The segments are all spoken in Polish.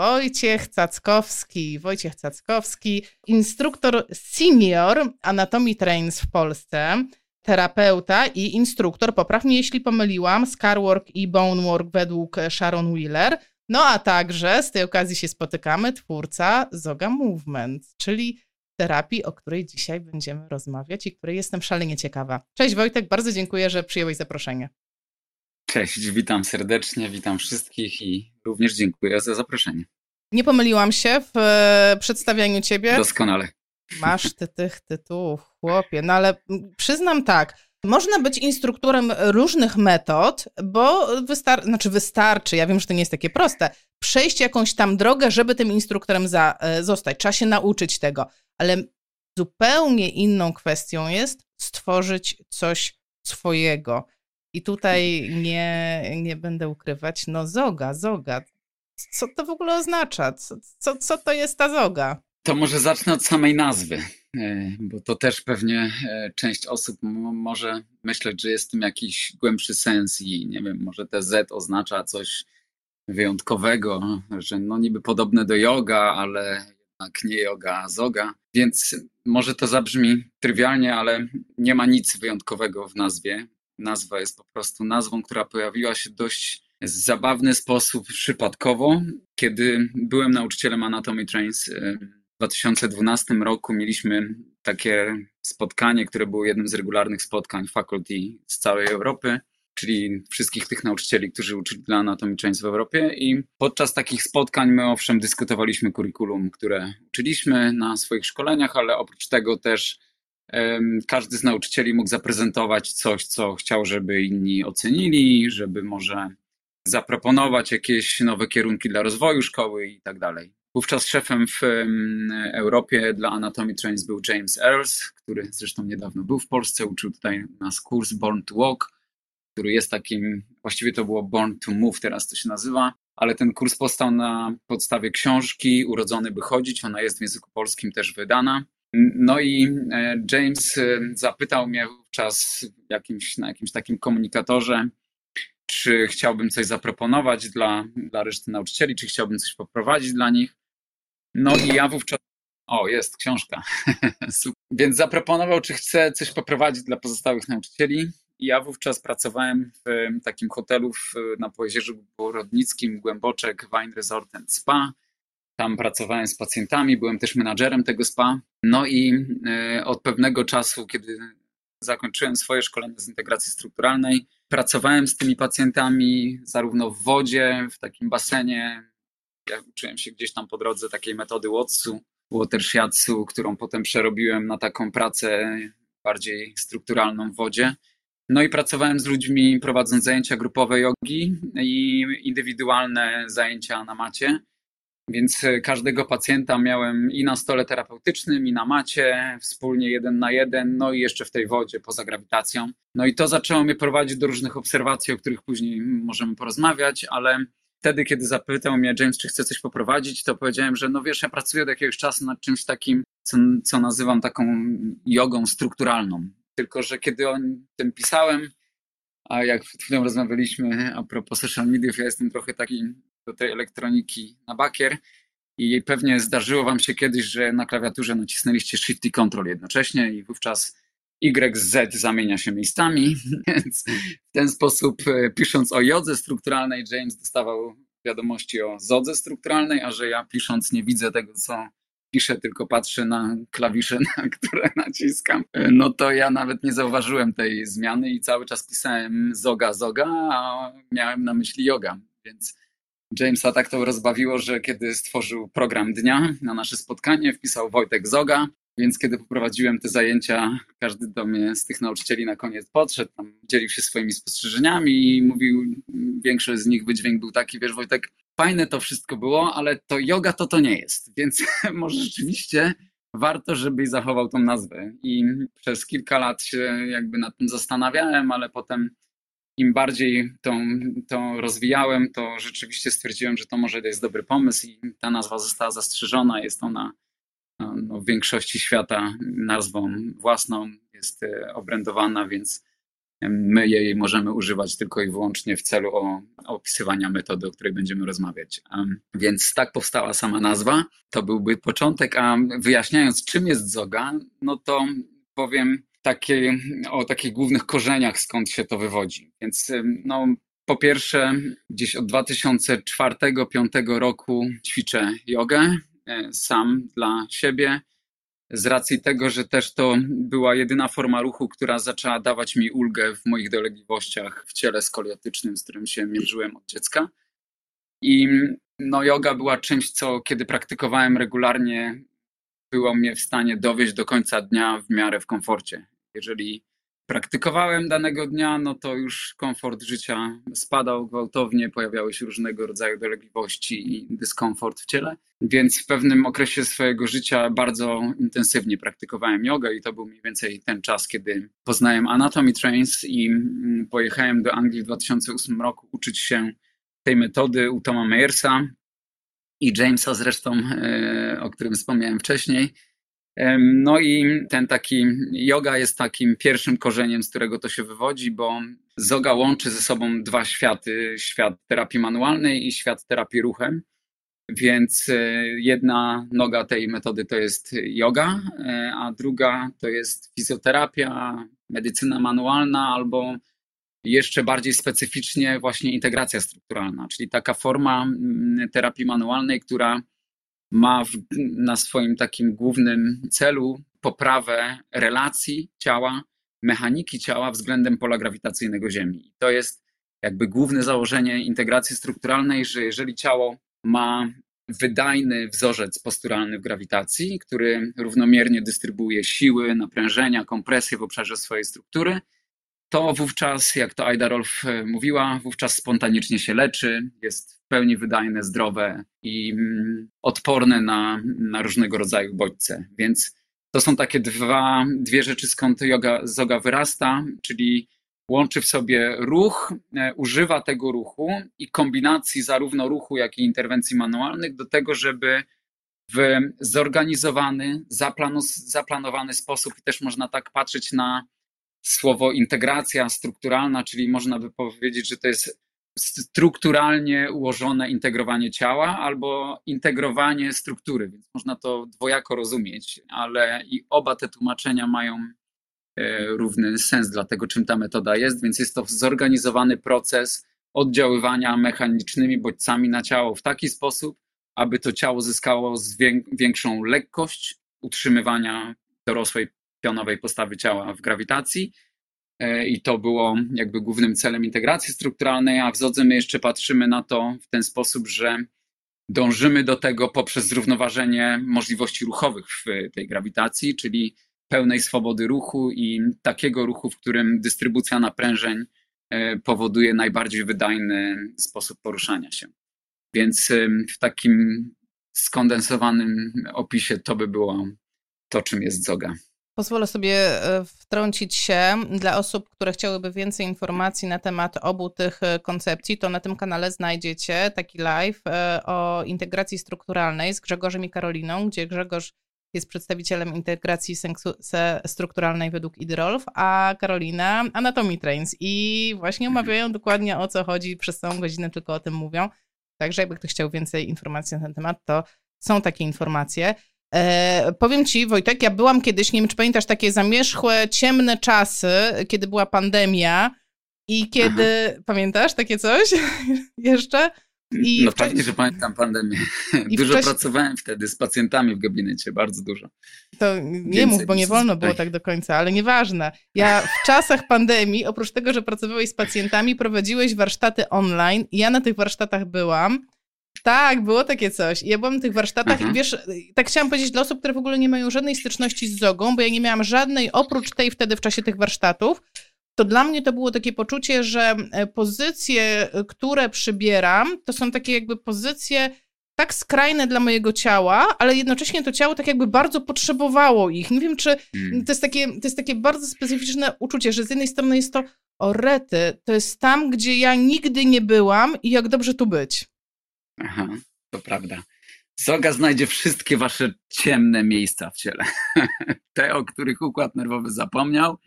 Wojciech Cackowski. Wojciech Cackowski, instruktor senior Anatomy Trains w Polsce, terapeuta i instruktor, popraw mnie jeśli pomyliłam, Scarwork i Bonework według Sharon Wheeler. No a także z tej okazji się spotykamy, twórca Zoga Movement, czyli terapii, o której dzisiaj będziemy rozmawiać i której jestem szalenie ciekawa. Cześć Wojtek, bardzo dziękuję, że przyjąłeś zaproszenie. Cześć, witam serdecznie, witam wszystkich i również dziękuję za zaproszenie. Nie pomyliłam się w e, przedstawianiu ciebie. Doskonale. Masz ty tych tytułów, chłopie. No ale przyznam tak, można być instruktorem różnych metod, bo wystar znaczy wystarczy, ja wiem, że to nie jest takie proste, przejść jakąś tam drogę, żeby tym instruktorem za, e, zostać. Trzeba się nauczyć tego, ale zupełnie inną kwestią jest stworzyć coś swojego. I tutaj nie, nie będę ukrywać, no zoga, zoga. Co to w ogóle oznacza? Co, co, co to jest ta zoga? To może zacznę od samej nazwy, e, bo to też pewnie e, część osób może myśleć, że jest w tym jakiś głębszy sens i nie wiem, może te Z oznacza coś wyjątkowego, że no niby podobne do yoga, ale jednak nie yoga, a zoga. Więc może to zabrzmi trywialnie, ale nie ma nic wyjątkowego w nazwie. Nazwa jest po prostu nazwą, która pojawiła się dość zabawny sposób przypadkowo. Kiedy byłem nauczycielem Anatomy Trains y, w 2012 roku, mieliśmy takie spotkanie, które było jednym z regularnych spotkań faculty z całej Europy, czyli wszystkich tych nauczycieli, którzy uczyli dla Anatomy Trains w Europie. I podczas takich spotkań my owszem dyskutowaliśmy kurikulum, które uczyliśmy na swoich szkoleniach, ale oprócz tego też każdy z nauczycieli mógł zaprezentować coś, co chciał, żeby inni ocenili, żeby może zaproponować jakieś nowe kierunki dla rozwoju szkoły i tak dalej. Wówczas szefem w Europie dla Anatomy Trains był James Earls, który zresztą niedawno był w Polsce, uczył tutaj nas kurs Born to Walk, który jest takim, właściwie to było Born to Move, teraz to się nazywa, ale ten kurs powstał na podstawie książki Urodzony by chodzić, ona jest w języku polskim też wydana. No i e, James e, zapytał mnie wówczas jakimś, na jakimś takim komunikatorze, czy chciałbym coś zaproponować dla, dla reszty nauczycieli, czy chciałbym coś poprowadzić dla nich. No i ja wówczas. O, jest książka. Więc zaproponował, czy chcę coś poprowadzić dla pozostałych nauczycieli. I ja wówczas pracowałem w takim hotelu na Pojezierzu Borodnickim, Głęboczek Wine Resort and Spa. Tam pracowałem z pacjentami, byłem też menadżerem tego spa. No i e, od pewnego czasu, kiedy zakończyłem swoje szkolenie z integracji strukturalnej, pracowałem z tymi pacjentami zarówno w wodzie, w takim basenie. Ja uczyłem się gdzieś tam po drodze takiej metody Watsu, water shiatsu, którą potem przerobiłem na taką pracę bardziej strukturalną w wodzie. No i pracowałem z ludźmi prowadząc zajęcia grupowe jogi i indywidualne zajęcia na macie. Więc e, każdego pacjenta miałem i na stole terapeutycznym, i na macie, wspólnie jeden na jeden, no i jeszcze w tej wodzie poza grawitacją. No i to zaczęło mnie prowadzić do różnych obserwacji, o których później możemy porozmawiać, ale wtedy, kiedy zapytał mnie James, czy chce coś poprowadzić, to powiedziałem, że no wiesz, ja pracuję od jakiegoś czasu nad czymś takim, co, co nazywam taką jogą strukturalną. Tylko, że kiedy o tym pisałem, a jak przed chwilą rozmawialiśmy a propos social mediów, ja jestem trochę taki do tej elektroniki na bakier i pewnie zdarzyło wam się kiedyś, że na klawiaturze nacisnęliście Shift i Control jednocześnie i wówczas Y z Z zamienia się miejscami, więc w ten sposób e, pisząc o jodze strukturalnej James dostawał wiadomości o zodze strukturalnej, a że ja pisząc nie widzę tego, co piszę, tylko patrzę na klawisze, na które naciskam, e, no to ja nawet nie zauważyłem tej zmiany i cały czas pisałem zoga, zoga, a miałem na myśli yoga, więc Jamesa tak to rozbawiło, że kiedy stworzył program dnia na nasze spotkanie, wpisał Wojtek Zoga, więc kiedy poprowadziłem te zajęcia, każdy do mnie z tych nauczycieli na koniec podszedł, tam dzielił się swoimi spostrzeżeniami i mówił, większość z nich wydźwięk był taki, wiesz Wojtek, fajne to wszystko było, ale to yoga to to nie jest, więc może rzeczywiście warto, żebyś zachował tą nazwę. I przez kilka lat się jakby nad tym zastanawiałem, ale potem im bardziej tą, tą rozwijałem, to rzeczywiście stwierdziłem, że to może jest dobry pomysł i ta nazwa została zastrzeżona. Jest ona no, w większości świata nazwą własną, jest e, obrędowana, więc My jej możemy używać tylko i wyłącznie w celu opisywania metody, o której będziemy rozmawiać. Więc tak powstała sama nazwa. To byłby początek, a wyjaśniając, czym jest zoga, no to powiem o takich głównych korzeniach, skąd się to wywodzi. Więc no, po pierwsze, gdzieś od 2004-2005 roku ćwiczę jogę e, sam dla siebie z racji tego, że też to była jedyna forma ruchu, która zaczęła dawać mi ulgę w moich dolegliwościach w ciele skoliotycznym, z którym się mierzyłem od dziecka. I no, yoga była czymś, co kiedy praktykowałem regularnie, było mnie w stanie dowieść do końca dnia w miarę w komforcie. Jeżeli praktykowałem danego dnia, no to już komfort życia spadał gwałtownie, pojawiały się różnego rodzaju dolegliwości i dyskomfort w ciele. Więc w pewnym okresie swojego życia bardzo intensywnie praktykowałem jogę i to był mniej więcej ten czas, kiedy poznałem Anatomy Trains i mm, pojechałem do Anglii w 2008 roku uczyć się tej metody u Toma Meyersa i Jamesa zresztą, e, o którym wspomniałem wcześniej. No i ten taki yoga jest takim pierwszym korzeniem, z którego to się wywodzi, bo zoga łączy ze sobą dwa światy: świat terapii manualnej i świat terapii ruchem. Więc e, jedna noga tej metody to jest yoga, e, a druga to jest fizjoterapia, medycyna manualna albo jeszcze bardziej specyficznie właśnie integracja strukturalna, czyli taka forma mm, terapii manualnej, która ma w, na swoim takim głównym celu poprawę relacji ciała, mechaniki ciała względem pola grawitacyjnego Ziemi. To jest jakby główne założenie integracji strukturalnej, że jeżeli ciało ma wydajny wzorzec posturalny w grawitacji, który równomiernie dystrybuuje siły, naprężenia, kompresję w obszarze swojej struktury, to wówczas, jak to Aida Rolf e, mówiła, wówczas spontanicznie się leczy, jest w pełni wydajne, zdrowe i mm, odporne na, na różnego rodzaju bodźce. Więc to są takie dwa, dwie rzeczy, skąd yoga, zoga wyrasta, czyli łączy w sobie ruch, e, używa tego ruchu i kombinacji zarówno ruchu, jak i interwencji manualnych do tego, żeby w zorganizowany, zaplanowany sposób, i też można tak patrzeć na słowo integracja strukturalna, czyli można by powiedzieć, że to jest strukturalnie ułożone integrowanie ciała albo integrowanie struktury, więc można to dwojako rozumieć, ale i oba te tłumaczenia mają e, równy sens dla tego, czym ta metoda jest, więc jest to zorganizowany proces oddziaływania mechanicznymi bodźcami na ciało w taki sposób, aby to ciało zyskało większą lekkość utrzymywania dorosłej pionowej postawy ciała w grawitacji. E, I to było jakby głównym celem integracji strukturalnej, a w Zodze my jeszcze patrzymy na to w ten sposób, że dążymy do tego poprzez zrównoważenie możliwości ruchowych w tej grawitacji, czyli pełnej swobody ruchu i takiego ruchu, w którym dystrybucja naprężeń e, powoduje najbardziej wydajny sposób poruszania się. Więc w takim skondensowanym opisie to by było to, czym jest zoga. Pozwolę sobie e, wtrącić się dla osób, które chciałyby więcej informacji na temat obu tych e, koncepcji, to na tym kanale znajdziecie taki live e, o integracji strukturalnej z Grzegorzem i Karoliną, gdzie Grzegorz jest przedstawicielem integracji strukturalnej według IDROLF, a Karolina Anatomy Trains i właśnie mhm. omawiają dokładnie o co chodzi, przez całą godzinę tylko o tym mówią. Także jakby ktoś chciał więcej informacji na ten temat, to są takie informacje. E, powiem ci, Wojtek, ja byłam kiedyś, nie wiem, czy pamiętasz, takie zamierzchłe, ciemne czasy, kiedy była pandemia i kiedy, Aha. pamiętasz takie coś jeszcze? I no pewnie, że pamiętam pandemię. Dużo pracowałem wtedy z pacjentami w gabinecie, bardzo dużo. To nie Więcej mów, bo nie wolno było tak do końca, ale nieważne. Ja w czasach pandemii, oprócz tego, że pracowałeś z pacjentami, prowadziłeś warsztaty online ja na tych warsztatach byłam tak, było takie coś. Ja byłam na tych warsztatach mhm. i wiesz, tak chciałam powiedzieć dla osób, które w ogóle nie mają żadnej styczności z zogą, bo ja nie miałam żadnej oprócz tej wtedy w czasie tych warsztatów, to dla mnie to było takie poczucie, że e, pozycje, które przybieram, to są takie jakby pozycje tak skrajne dla mojego ciała, ale jednocześnie to ciało tak jakby bardzo potrzebowało ich. Nie wiem, czy hmm. to jest takie, to jest takie bardzo specyficzne uczucie, że z jednej strony jest to o rety, to jest tam, gdzie ja nigdy nie byłam i jak dobrze tu być. Aha, to prawda. Zoga znajdzie wszystkie wasze ciemne miejsca w ciele. Te, o których układ nerwowy zapomniał,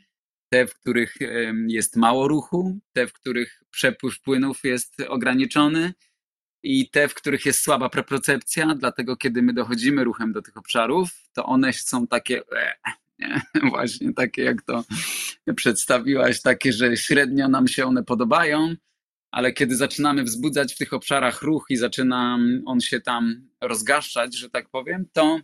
te, w których jest mało ruchu, te, w których przepływ płynów jest ograniczony i te, w których jest słaba preprocepcja, dlatego kiedy my dochodzimy ruchem do tych obszarów, to one są takie, nie? właśnie takie jak to przedstawiłaś, takie, że średnio nam się one podobają, ale kiedy zaczynamy wzbudzać w tych obszarach ruch i zaczyna on się tam rozgaszczać, że tak powiem, to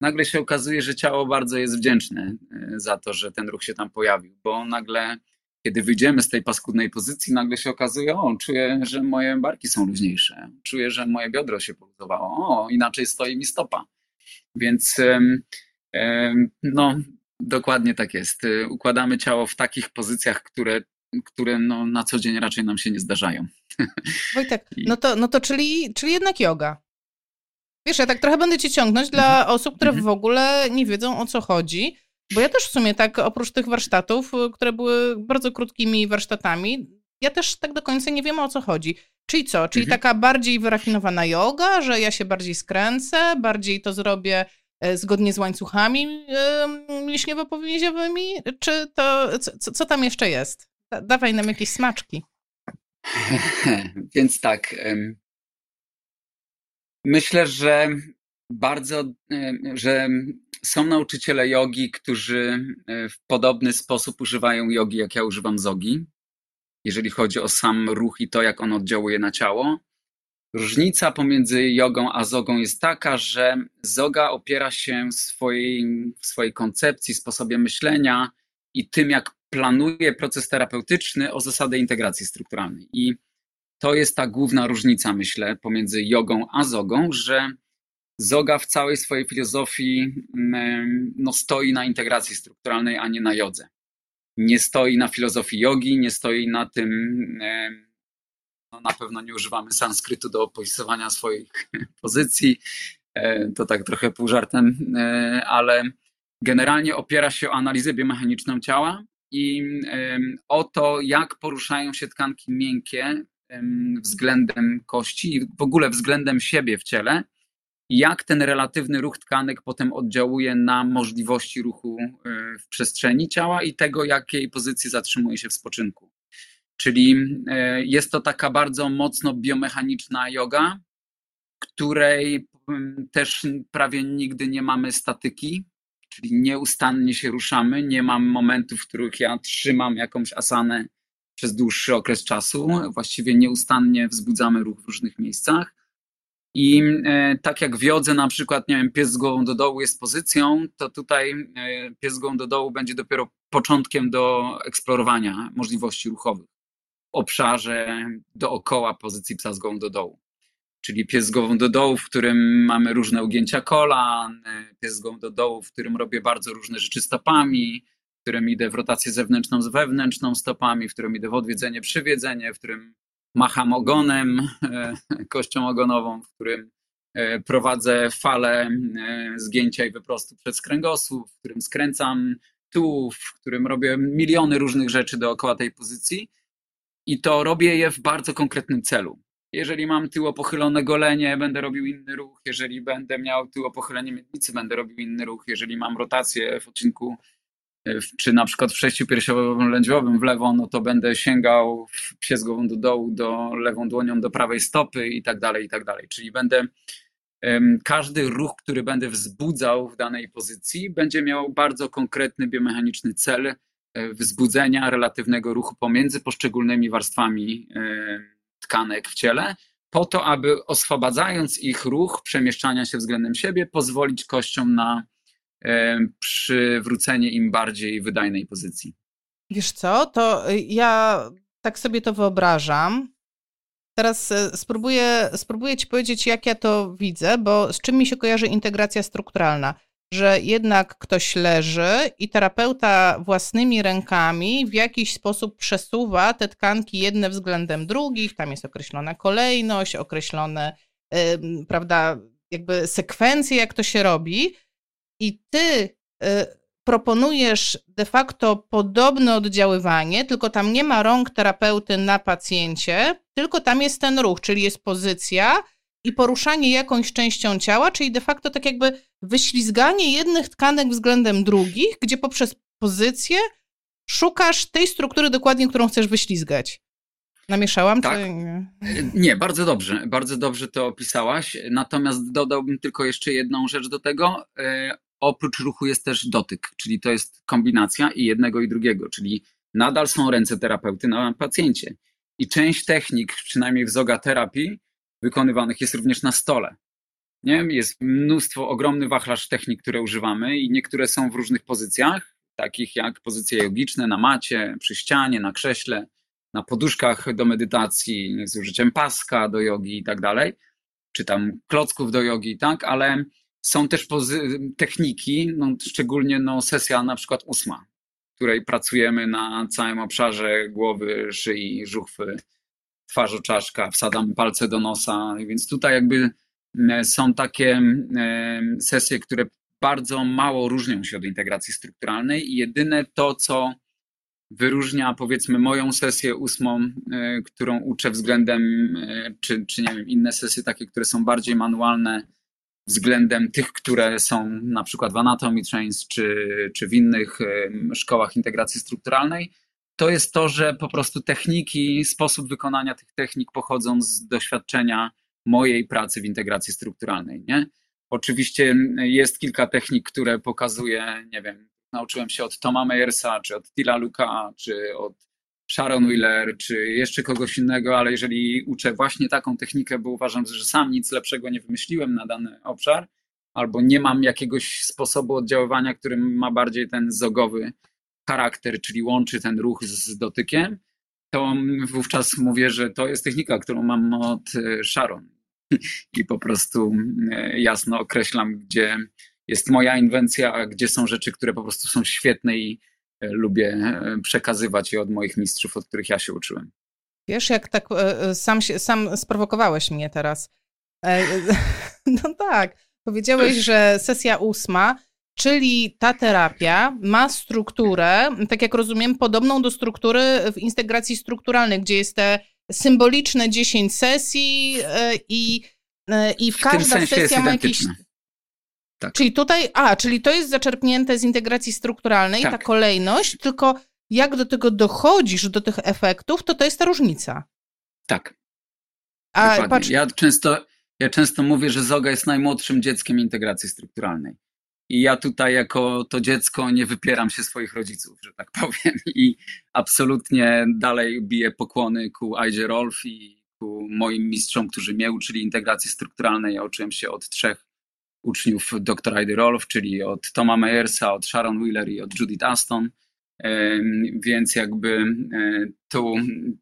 nagle się okazuje, że ciało bardzo jest wdzięczne e, za to, że ten ruch się tam pojawił, bo nagle, kiedy wyjdziemy z tej paskudnej pozycji, nagle się okazuje, o, czuję, że moje barki są luźniejsze, czuję, że moje biodro się poluzowało, o, inaczej stoi mi stopa. Więc no, dokładnie tak jest. E, układamy ciało w takich pozycjach, które które no, na co dzień raczej nam się nie zdarzają. Wojtek, no to, no to czyli, czyli jednak yoga. Wiesz, ja tak trochę będę cię ciągnąć dla mhm. osób, które mhm. w ogóle nie wiedzą o co chodzi, bo ja też w sumie tak oprócz tych warsztatów, które były bardzo krótkimi warsztatami, ja też tak do końca nie wiem o co chodzi. Czyli co? Czyli mhm. taka bardziej wyrafinowana yoga, że ja się bardziej skręcę, bardziej to zrobię e, zgodnie z łańcuchami mięśniowo-powięziowymi, czy to, co, co tam jeszcze jest? Dawaj nam jakieś smaczki. Więc tak. Myślę, że bardzo, że są nauczyciele jogi, którzy e, w podobny sposób używają jogi, jak ja używam zogi, jeżeli chodzi o sam ruch i to, jak on oddziałuje na ciało. Różnica pomiędzy jogą a zogą jest taka, że zoga opiera się w swojej, w swojej koncepcji, sposobie myślenia i tym, jak planuje proces terapeutyczny o zasadę integracji strukturalnej. I to jest ta główna różnica, myślę, pomiędzy jogą a zogą, że zoga w całej swojej filozofii mm, no, stoi na integracji strukturalnej, a nie na jodze. Nie stoi na filozofii jogi, nie stoi na tym, no, na pewno nie używamy sanskrytu do opisywania swoich pozycji, e, to tak trochę pół żartem, e, ale generalnie opiera się o analizę biomechaniczną ciała i o to, jak poruszają się tkanki miękkie względem kości i w ogóle względem siebie w ciele, jak ten relatywny ruch tkanek potem oddziałuje na możliwości ruchu e, w przestrzeni ciała i tego, jakiej pozycji zatrzymuje się w spoczynku. Czyli e, jest to taka bardzo mocno biomechaniczna yoga, której też prawie nigdy nie mamy statyki, czyli nieustannie się ruszamy. Nie mam momentów, w których ja trzymam jakąś asanę przez dłuższy okres czasu. Właściwie nieustannie wzbudzamy ruch w różnych miejscach. I e, tak jak w na przykład, nie wiem, pies z głową do dołu jest pozycją, to tutaj e, pies z głową do dołu będzie dopiero początkiem do eksplorowania możliwości ruchowych w obszarze dookoła pozycji psa z głową do dołu czyli pies z głową do dołu, w którym mamy różne ugięcia kolan, pies z głową do dołu, w którym robię bardzo różne rzeczy stopami, w którym idę w rotację zewnętrzną z wewnętrzną stopami, w którym idę w odwiedzenie, przywiedzenie, w którym macham ogonem, e, kością ogonową, w którym e, prowadzę falę e, zgięcia i wyprostu przez kręgosłup, w którym skręcam tu, w którym robię miliony różnych rzeczy dookoła tej pozycji i to robię je w bardzo konkretnym celu. Jeżeli mam tyło pochylone golenie, będę robił inny ruch. Jeżeli będę miał tyło pochylenie miednicy, będę robił inny ruch. Jeżeli mam rotację w odcinku, e, czy na przykład w przejściu piersiowo-lędźwiowym w lewo, no to będę sięgał psie z głową do dołu, do lewą dłonią do prawej stopy i tak dalej, i tak dalej. Czyli będę każdy ruch, który będę wzbudzał w danej pozycji, będzie miał bardzo konkretny biomechaniczny cel e, wzbudzenia relatywnego ruchu pomiędzy poszczególnymi warstwami tkanek w ciele, po to, aby oswobadzając ich ruch przemieszczania się względem siebie, pozwolić kościom na e, przywrócenie im bardziej wydajnej pozycji. Wiesz co, to y, ja tak sobie to wyobrażam. Teraz e, spróbuję, spróbuję ci powiedzieć, jak ja to widzę, bo z czym mi się kojarzy integracja strukturalna że jednak ktoś leży i terapeuta własnymi rękami w jakiś sposób przesuwa te tkanki jedne względem drugich, tam jest określona kolejność, określone, yy, prawda, jakby sekwencje, jak to się robi. I ty yy, proponujesz de facto podobne oddziaływanie, tylko tam nie ma rąk terapeuty na pacjencie, tylko tam jest ten ruch, czyli jest pozycja, i poruszanie jakąś częścią ciała, czyli de facto tak jakby wyślizganie jednych tkanek względem drugich, gdzie poprzez pozycję szukasz tej struktury dokładnie, którą chcesz wyślizgać. Namieszałam? Tak. Czy nie? nie, bardzo dobrze. Bardzo dobrze to opisałaś. Natomiast dodałbym tylko jeszcze jedną rzecz do tego. E, oprócz ruchu jest też dotyk, czyli to jest kombinacja i jednego i drugiego, czyli nadal są ręce terapeuty na pacjencie. I część technik, przynajmniej w zoga terapii, wykonywanych jest również na stole. Nie? Jest mnóstwo, ogromny wachlarz technik, które używamy i niektóre są w różnych pozycjach, takich jak pozycje jogiczne na macie, przy ścianie, na krześle, na poduszkach do medytacji, z użyciem paska do jogi i tak dalej, czy tam klocków do jogi, tak, ale są też techniki, no, szczególnie no, sesja na przykład ósma, w której pracujemy na całym obszarze głowy, szyi, żuchwy, twarzy, czaszka, wsadzamy palce do nosa, więc tutaj jakby e, są takie e, sesje, które bardzo mało różnią się od integracji strukturalnej i jedyne to, co wyróżnia powiedzmy moją sesję ósmą, e, którą uczę względem, czy, czy nie wiem, inne sesje takie, które są bardziej manualne względem tych, które są na przykład w Anatomy Trains czy, czy w innych szkołach integracji strukturalnej, to jest to, że po prostu techniki, sposób wykonania tych technik pochodzą z doświadczenia mojej pracy w integracji strukturalnej. Nie? Oczywiście jest kilka technik, które pokazuje, nie wiem, nauczyłem się od Toma Meyersa, czy od Tila Luka, czy od Sharon Wheeler, czy jeszcze kogoś innego, ale jeżeli uczę właśnie taką technikę, bo uważam, że sam nic lepszego nie wymyśliłem na dany obszar, albo nie mam jakiegoś sposobu oddziaływania, który ma bardziej ten zogowy charakter, czyli łączy ten ruch z dotykiem, to wówczas mówię, że to jest technika, którą mam od e, Sharon. I po prostu e, jasno określam, gdzie jest moja inwencja, a gdzie są rzeczy, które po prostu są świetne i e, lubię przekazywać je od moich mistrzów, od których ja się uczyłem. Wiesz, jak tak sam, sam sprowokowałeś mnie teraz. No tak, powiedziałeś, że sesja ósma Czyli ta terapia ma strukturę, tak jak rozumiem, podobną do struktury w integracji strukturalnej, gdzie jest te symboliczne 10 sesji e, i, e, i w, w każda sesja ma jakiś. Tak. Czyli tutaj, a, czyli to jest zaczerpnięte z integracji strukturalnej, tak. ta kolejność, tylko jak do tego dochodzisz, do tych efektów, to to jest ta różnica. Tak. A, patrz... ja, często, ja często mówię, że Zoga jest najmłodszym dzieckiem integracji strukturalnej. I ja tutaj jako to dziecko nie wypieram się swoich rodziców, że tak powiem. I absolutnie dalej biję pokłony ku Aidzie Rolf i ku moim mistrzom, którzy mnie uczyli integracji strukturalnej. Ja uczyłem się od trzech uczniów dr Aidy Rolf, czyli od Toma Meyersa, od Sharon Wheeler i od Judith Aston. Więc jakby e, tu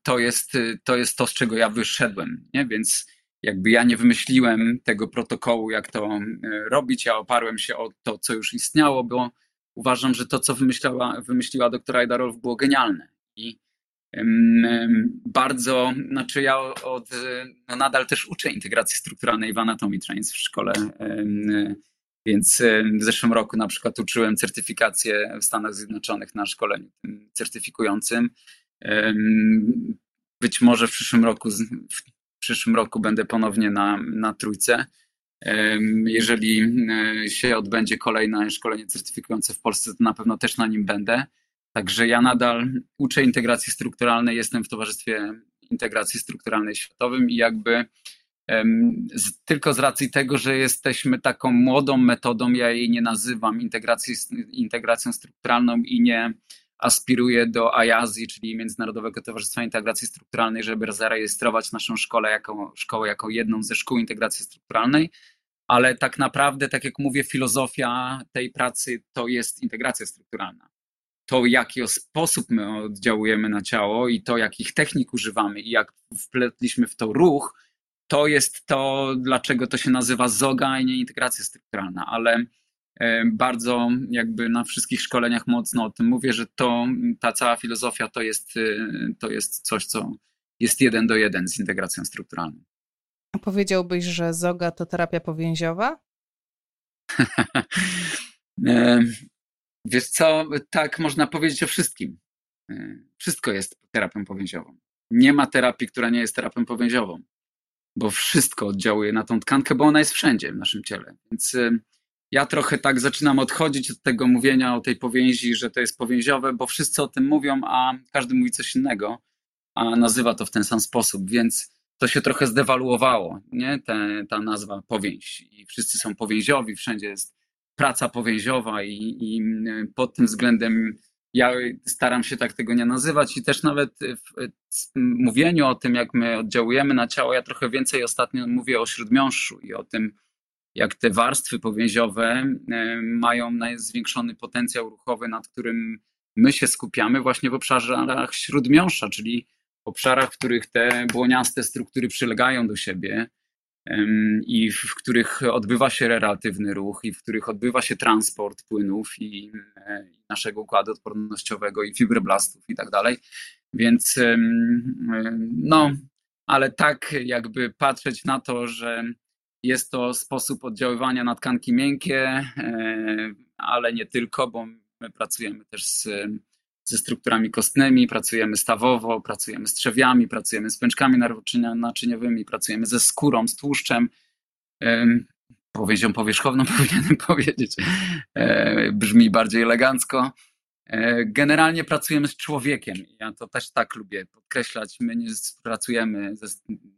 to jest, to jest to, z czego ja wyszedłem. Nie? Więc jakby ja nie wymyśliłem tego protokołu, jak to e, robić, ja oparłem się o to, co już istniało, bo uważam, że to, co wymyśliła doktora Ajdarow było genialne. I bardzo, znaczy ja od, no nadal też uczę integracji strukturalnej w Anatomy Trains w szkole, więc w zeszłym roku na przykład uczyłem certyfikację w Stanach Zjednoczonych na szkoleniu certyfikującym. Być może w przyszłym roku, przyszłym roku będę ponownie na, na trójce. Jeżeli e, się odbędzie kolejne szkolenie certyfikujące w Polsce, to na pewno też na nim będę. Także ja nadal uczę integracji strukturalnej, jestem w Towarzystwie Integracji Strukturalnej Światowym i jakby z, tylko z racji tego, że jesteśmy taką młodą metodą, ja jej nie nazywam integracją strukturalną i nie aspiruje do AJAZI, czyli Międzynarodowego Towarzystwa Integracji Strukturalnej, żeby zarejestrować naszą szkołę jako, szkołę jako jedną ze szkół integracji strukturalnej, ale tak naprawdę, tak jak mówię, filozofia tej pracy to jest integracja strukturalna. To, w jaki sposób my oddziałujemy na ciało i to, jakich technik używamy i jak wpletliśmy w to ruch, to jest to, dlaczego to się nazywa zoga, a nie integracja strukturalna, ale bardzo jakby na wszystkich szkoleniach mocno o tym mówię, że to, ta cała filozofia to jest, e, to jest coś, co jest jeden do jeden z integracją strukturalną. A powiedziałbyś, że zoga to terapia powięziowa? E, wiesz co, tak można powiedzieć o wszystkim. Wszystko jest terapią powięziową. Nie ma terapii, która nie jest terapią powięziową, bo wszystko oddziałuje na tą tkankę, bo ona jest wszędzie w naszym ciele. Więc ja trochę tak zaczynam odchodzić od tego mówienia o tej powięzi, że to jest powięziowe, bo wszyscy o tym mówią, a każdy mówi coś innego, a nazywa to w ten sam sposób, więc to się trochę zdewaluowało, nie? Te, ta nazwa powięź. I wszyscy są powięziowi, wszędzie jest praca powięziowa i, i pod tym względem ja staram się tak tego nie nazywać i też nawet w mówieniu o tym, jak my oddziałujemy na ciało, ja trochę więcej ostatnio mówię o śródmiąższu i o tym, jak te warstwy powięziowe e, mają zwiększony potencjał ruchowy, nad którym my się skupiamy właśnie w obszarach śródmiąższa, czyli obszarach, w których te błoniaste struktury przylegają do siebie i w których odbywa się relatywny ruch i w których odbywa się transport płynów i e, naszego układu odpornościowego i fibroblastów i tak dalej. Więc no, ale tak jakby patrzeć na to, że jest to sposób oddziaływania na tkanki miękkie, e, ale nie tylko, bo my pracujemy też z, ze strukturami kostnymi, pracujemy stawowo, pracujemy z trzewiami, pracujemy z pęczkami naczyniowymi, pracujemy ze skórą, z tłuszczem, powięzią powierzchowną powinienem powiedzieć, e, brzmi bardziej elegancko. E, generalnie pracujemy z człowiekiem. Ja to też tak lubię podkreślać. My nie pracujemy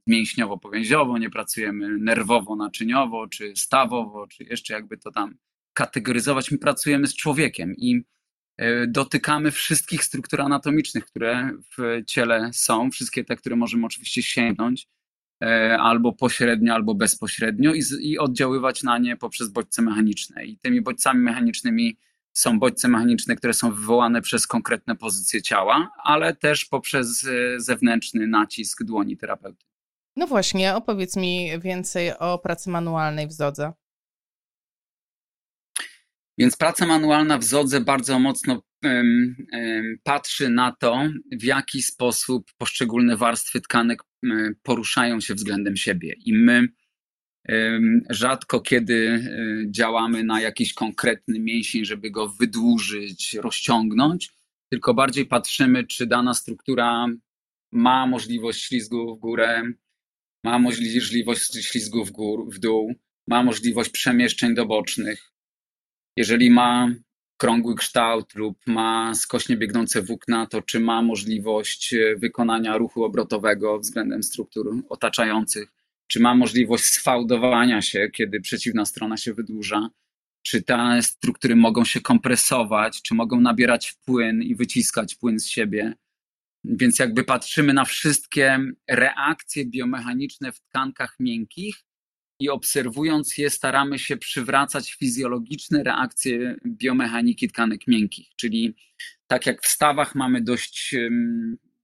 mięśniowo-powięziowo, nie pracujemy nerwowo-naczyniowo, czy stawowo, czy jeszcze jakby to tam kategoryzować. My pracujemy z człowiekiem i e, dotykamy wszystkich struktur anatomicznych, które w ciele są, wszystkie te, które możemy oczywiście sięgnąć, e, albo pośrednio, albo bezpośrednio i, i oddziaływać na nie poprzez bodźce mechaniczne. I tymi bodźcami mechanicznymi są bodźce mechaniczne, które są wywołane przez konkretne pozycje ciała, ale też poprzez e, zewnętrzny nacisk dłoni terapeuty. No właśnie, opowiedz mi więcej o pracy manualnej w Zodze. Więc praca manualna w Zodze bardzo mocno um, um, patrzy na to, w jaki sposób poszczególne warstwy tkanek um, poruszają się względem siebie. I my Rzadko kiedy e, działamy na jakiś konkretny mięsień, żeby go wydłużyć, rozciągnąć, tylko bardziej patrzymy, czy dana struktura ma możliwość ślizgu w górę, ma możliwość ślizgu w, gór, w dół, ma możliwość przemieszczeń do bocznych. Jeżeli ma krągły kształt lub ma skośnie biegnące włókna, to czy ma możliwość e, wykonania ruchu obrotowego względem struktur otaczających czy ma możliwość sfałdowania się, kiedy przeciwna strona się wydłuża, czy te struktury mogą się kompresować, czy mogą nabierać płyn i wyciskać płyn z siebie. Więc jakby patrzymy na wszystkie reakcje biomechaniczne w tkankach miękkich i obserwując je, staramy się przywracać fizjologiczne reakcje biomechaniki tkanek miękkich. Czyli tak jak w stawach mamy dość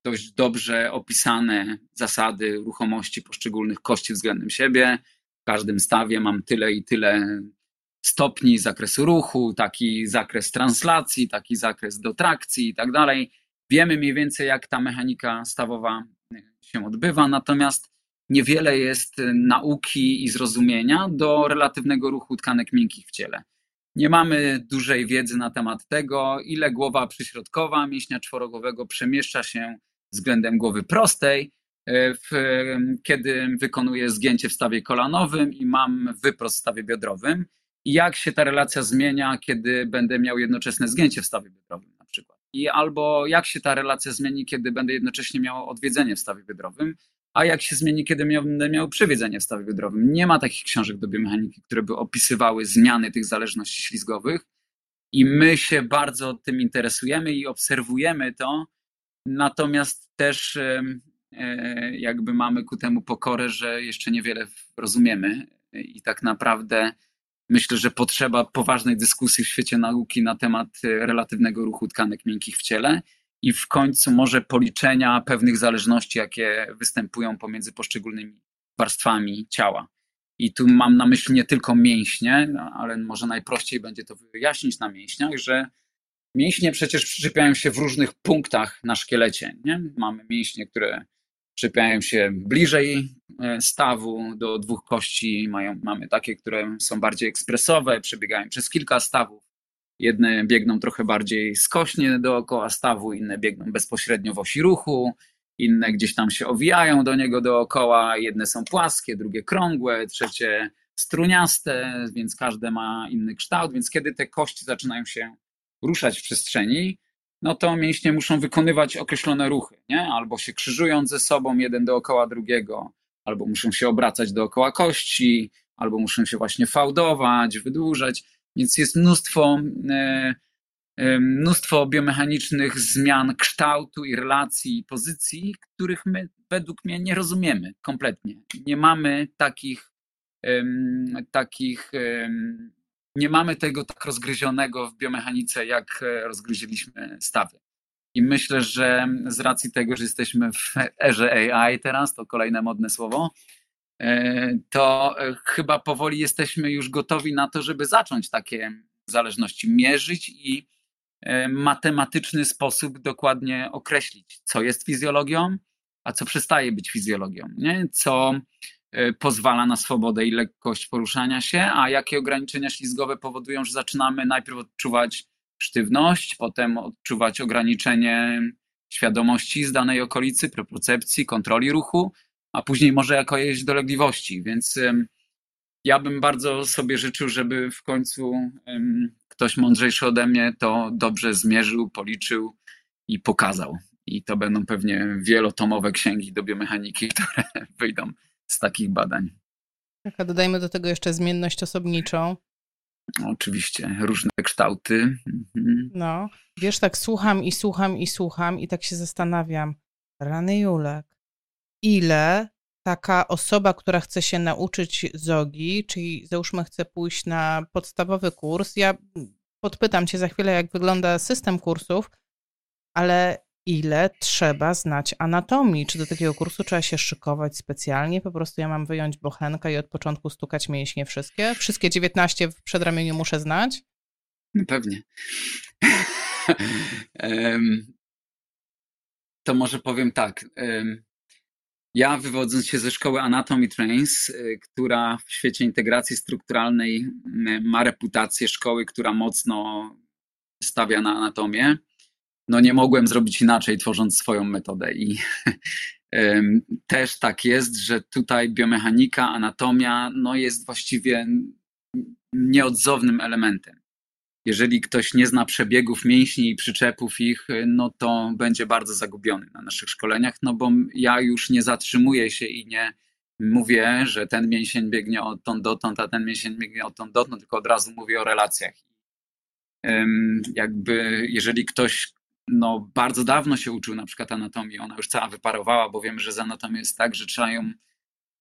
dość dobrze opisane zasady ruchomości poszczególnych kości względem siebie. W każdym stawie mam tyle i tyle stopni zakresu ruchu, taki zakres translacji, taki zakres dotrakcji i tak dalej. Wiemy mniej więcej, jak ta mechanika stawowa się odbywa, natomiast niewiele jest nauki i zrozumienia do relatywnego ruchu tkanek miękkich w ciele. Nie mamy dużej wiedzy na temat tego, ile głowa przyśrodkowa mięśnia czworogowego przemieszcza się względem głowy prostej, e, w, kiedy wykonuję zgięcie w stawie kolanowym i mam wyprost w stawie biodrowym. I jak się ta relacja zmienia, kiedy będę miał jednoczesne zgięcie w stawie biodrowym na przykład. I albo jak się ta relacja zmieni, kiedy będę jednocześnie miał odwiedzenie w stawie biodrowym, a jak się zmieni, kiedy będę miał przywiedzenie w stawie biodrowym. Nie ma takich książek do biomechaniki, które by opisywały zmiany tych zależności ślizgowych. I my się bardzo tym interesujemy i obserwujemy to, Natomiast też e, jakby mamy ku temu pokorę, że jeszcze niewiele rozumiemy i tak naprawdę myślę, że potrzeba poważnej dyskusji w świecie nauki na temat e, relatywnego ruchu tkanek miękkich w ciele i w końcu może policzenia pewnych zależności, jakie występują pomiędzy poszczególnymi warstwami ciała. I tu mam na myśli nie tylko mięśnie, no, ale może najprościej będzie to wyjaśnić na mięśniach, że Mięśnie przecież przyczepiają się w różnych punktach na szkielecie. Nie? Mamy mięśnie, które przyczepiają się bliżej e, stawu do dwóch kości. Mają, mamy takie, które są bardziej ekspresowe, przebiegają przez kilka stawów. Jedne biegną trochę bardziej skośnie dookoła stawu, inne biegną bezpośrednio w osi ruchu, inne gdzieś tam się owijają do niego dookoła. Jedne są płaskie, drugie krągłe, trzecie struniaste, więc każde ma inny kształt, więc kiedy te kości zaczynają się ruszać w przestrzeni, no to mięśnie muszą wykonywać określone ruchy, nie? Albo się krzyżując ze sobą jeden dookoła drugiego, albo muszą się obracać dookoła kości, albo muszą się właśnie fałdować, wydłużać, więc jest mnóstwo, e, e, mnóstwo biomechanicznych zmian kształtu i relacji i pozycji, których my według mnie nie rozumiemy kompletnie. Nie mamy takich, takich nie mamy tego tak rozgryzionego w biomechanice, jak e, rozgryzieliśmy stawy. I myślę, że z racji tego, że jesteśmy w erze AI teraz, to kolejne modne słowo, e, to e, chyba powoli jesteśmy już gotowi na to, żeby zacząć takie zależności mierzyć i matematyczny sposób dokładnie określić, co jest fizjologią, a co przestaje być fizjologią, nie? co pozwala na swobodę i lekkość poruszania się, a jakie ograniczenia ślizgowe powodują, że zaczynamy najpierw odczuwać sztywność, potem odczuwać ograniczenie świadomości z danej okolicy, propriocepcji, kontroli ruchu, a później może jako jakieś dolegliwości. Więc ja bym bardzo sobie życzył, żeby w końcu ktoś mądrzejszy ode mnie to dobrze zmierzył, policzył i pokazał. I to będą pewnie wielotomowe księgi do biomechaniki, które wyjdą z takich badań. Tak, a dodajmy do tego jeszcze zmienność osobniczą. Oczywiście, różne kształty. Mhm. No, wiesz, tak słucham i słucham i słucham i tak się zastanawiam. Rany Julek, ile taka osoba, która chce się nauczyć zogi, czyli załóżmy chce pójść na podstawowy kurs, ja podpytam cię za chwilę, jak wygląda system kursów, ale ile trzeba znać anatomii. Czy do takiego kursu trzeba się szykować specjalnie? Po prostu ja mam wyjąć bochenkę i od początku stukać mięśnie wszystkie? Wszystkie 19 w przedramieniu muszę znać? No pewnie. to może powiem tak. Ja wywodząc się ze szkoły Anatomy Trains, y, która w świecie integracji strukturalnej ma reputację szkoły, która mocno stawia na anatomię, no nie mogłem zrobić inaczej, tworząc swoją metodę. I też tak jest, że tutaj biomechanika, anatomia no jest właściwie nieodzownym elementem. Jeżeli ktoś nie zna przebiegów mięśni i przyczepów ich, no to będzie bardzo zagubiony na naszych szkoleniach, no bo ja już nie zatrzymuję się i nie mówię, że ten mięsień biegnie odtąd dotąd, a ten mięsień biegnie odtąd dotąd, tylko od razu mówię o relacjach. Jakby jeżeli ktoś no, bardzo dawno się uczył na przykład anatomii, ona już cała wyparowała, bo wiemy, że z anatomią jest tak, że trzeba ją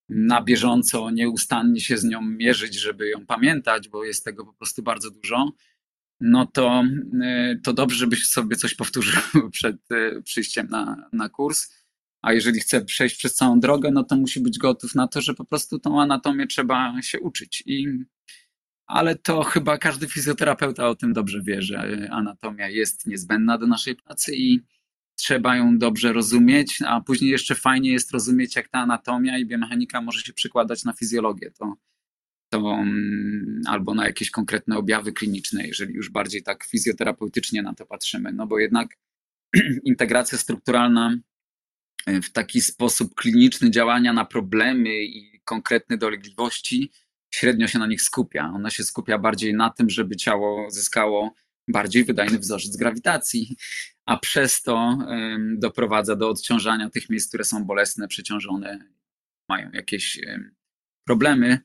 na bieżąco, nieustannie się z nią mierzyć, żeby ją pamiętać, bo jest tego po prostu bardzo dużo, no to, y, to dobrze, żebyś sobie coś powtórzył przed y, przyjściem na, na kurs. A jeżeli chce przejść przez całą drogę, no to musi być gotów na to, że po prostu tą anatomię trzeba się uczyć. I ale to chyba każdy fizjoterapeuta o tym dobrze wie, że anatomia jest niezbędna do naszej pracy i trzeba ją dobrze rozumieć, a później jeszcze fajnie jest rozumieć, jak ta anatomia i biomechanika może się przekładać na fizjologię. To, to mm, albo na jakieś konkretne objawy kliniczne, jeżeli już bardziej tak fizjoterapeutycznie na to patrzymy, no bo jednak integracja strukturalna w taki sposób kliniczny działania na problemy i konkretne dolegliwości średnio się na nich skupia. Ona się skupia bardziej na tym, żeby ciało zyskało bardziej wydajny wzorzec grawitacji, a przez to doprowadza do odciążania tych miejsc, które są bolesne, przeciążone, mają jakieś problemy.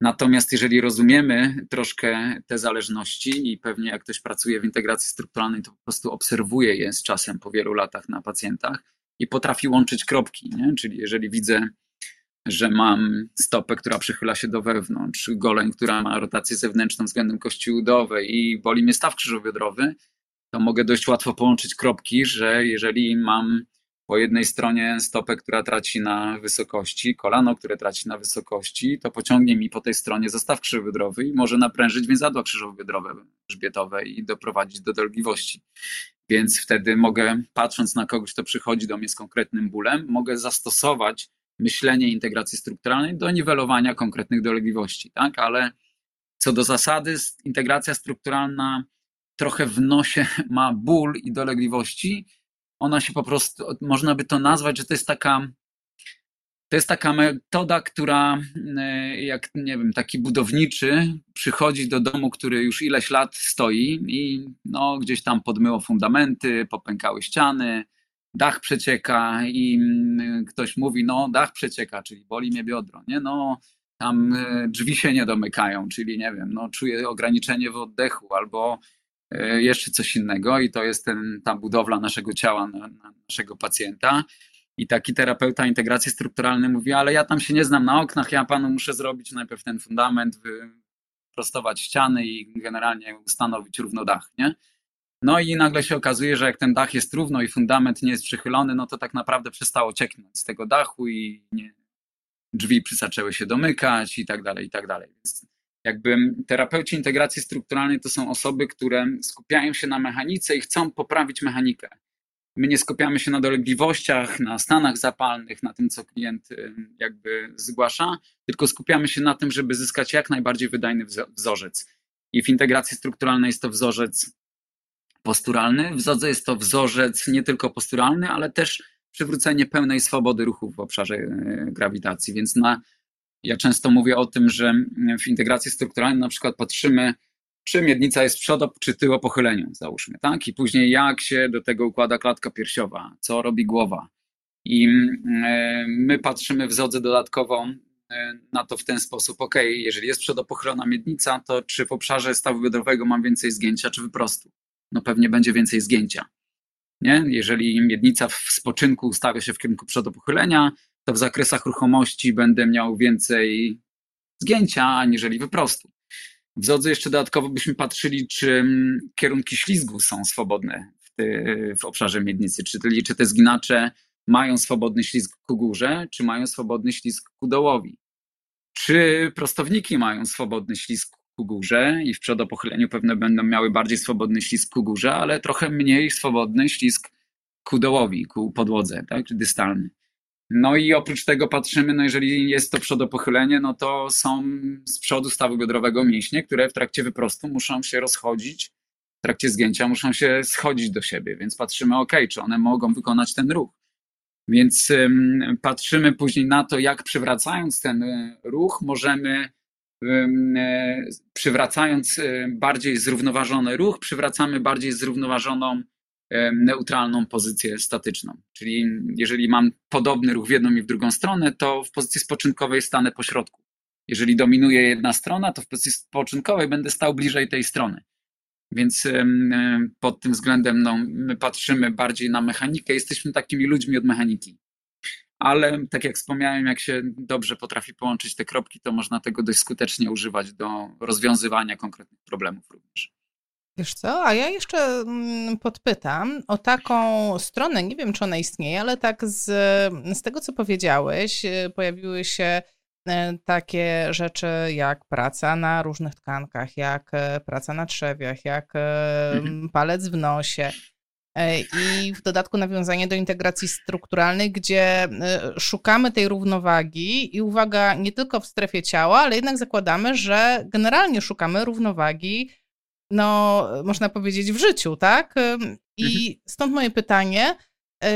Natomiast jeżeli rozumiemy troszkę te zależności i pewnie jak ktoś pracuje w integracji strukturalnej, to po prostu obserwuje je z czasem po wielu latach na pacjentach i potrafi łączyć kropki. Nie? Czyli jeżeli widzę że mam stopę, która przychyla się do wewnątrz, goleń, która ma rotację zewnętrzną względem kości udowej i boli mnie staw krzyżobiodrowy, to mogę dość łatwo połączyć kropki, że jeżeli mam po jednej stronie stopę, która traci na wysokości, kolano, które traci na wysokości, to pociągnie mi po tej stronie zestaw krzyżobiodrowy i może naprężyć więzadła krzyżobiodrowe, grzbietowe i doprowadzić do dolegliwości. Więc wtedy mogę, patrząc na kogoś, kto przychodzi do mnie z konkretnym bólem, mogę zastosować myślenie integracji strukturalnej do niwelowania konkretnych dolegliwości, tak? Ale co do zasady, integracja strukturalna trochę w nosie ma ból i dolegliwości. Ona się po prostu, można by to nazwać, że to jest taka To jest taka metoda, która e, jak nie wiem, taki budowniczy przychodzi do domu, który już ileś lat stoi i no, gdzieś tam podmyło fundamenty, popękały ściany, dach przecieka i mm, ktoś mówi, no dach przecieka, czyli boli mnie biodro, nie? No tam e, drzwi się nie domykają, czyli nie wiem, no czuję ograniczenie w oddechu albo e, jeszcze coś innego i to jest ten, ta budowla naszego ciała, na, na naszego pacjenta. I taki terapeuta integracji strukturalnej mówi, ale ja tam się nie znam na oknach, ja panu muszę zrobić najpierw ten fundament, prostować ściany i generalnie ustanowić równo dach, nie? No i nagle się okazuje, że jak ten dach jest równo i fundament nie jest przychylony, no to tak naprawdę przestało cieknąć z tego dachu i nie, drzwi zaczęły się domykać i tak dalej, i tak dalej. Więc jakby terapeuci integracji strukturalnej to są osoby, które skupiają się na mechanice i chcą poprawić mechanikę. My nie skupiamy się na dolegliwościach, na stanach zapalnych, na tym, co klient jakby zgłasza, tylko skupiamy się na tym, żeby zyskać jak najbardziej wydajny wzorzec. I w integracji strukturalnej jest to wzorzec posturalny. W Zodze jest to wzorzec nie tylko posturalny, ale też przywrócenie pełnej swobody ruchu w obszarze e, grawitacji. Więc na, ja często mówię o tym, że w integracji strukturalnej na przykład patrzymy, czy miednica jest przodo, czy tyło pochyleniu, załóżmy, tak? I później jak się do tego układa klatka piersiowa, co robi głowa. I e, my patrzymy w Zodze dodatkowo e, na to w ten sposób, ok, jeżeli jest przodopochylona miednica, to czy w obszarze stawu biodrowego mam więcej zgięcia, czy wyprostu? No pewnie będzie więcej zgięcia. Nie? Jeżeli miednica w spoczynku ustawia się w kierunku przodopochylenia, to w zakresach ruchomości będę miał więcej zgięcia, aniżeli wyprostu. W Zodze jeszcze dodatkowo byśmy patrzyli, czy mm, kierunki ślizgu są swobodne w, ty, w obszarze miednicy, czyli czy te zginacze mają swobodny ślizg ku górze, czy mają swobodny ślizg ku dołowi. Czy prostowniki mają swobodny ślizg ku górze i w przodopochyleniu pewne będą miały bardziej swobodny ślizg ku górze, ale trochę mniej swobodny ślizg ku dołowi, ku podłodze, tak, dystalny. No i oprócz tego patrzymy, no jeżeli jest to przodopochylenie, no to są z przodu stawu biodrowego mięśnie, które w trakcie wyprostu muszą się rozchodzić, w trakcie zgięcia muszą się schodzić do siebie, więc patrzymy, ok, czy one mogą wykonać ten ruch. Więc ym, patrzymy później na to, jak przywracając ten y, ruch, możemy przywracając e, bardziej zrównoważony ruch, przywracamy bardziej zrównoważoną, e, neutralną pozycję statyczną. Czyli jeżeli mam podobny ruch w jedną i w drugą stronę, to w pozycji spoczynkowej stanę po środku. Jeżeli dominuje jedna strona, to w pozycji spoczynkowej będę stał bliżej tej strony. Więc pod tym względem no, my patrzymy bardziej na mechanikę, jesteśmy takimi ludźmi od mechaniki ale tak jak wspomniałem, jak się dobrze potrafi połączyć te kropki, to można tego dość skutecznie używać do rozwiązywania konkretnych problemów również. Wiesz co, a ja jeszcze mm, podpytam o taką stronę, nie wiem czy ona istnieje, ale tak z, z tego co powiedziałeś, y, pojawiły się y, takie rzeczy jak praca na różnych tkankach, jak y, praca na trzewiach, jak mhm. palec w nosie. E, i w dodatku nawiązanie do integracji strukturalnej, gdzie e, szukamy tej równowagi i uwaga, nie tylko w strefie ciała, ale jednak zakładamy, że generalnie szukamy równowagi, no, można powiedzieć, w życiu, tak? I mhm. stąd moje pytanie, e,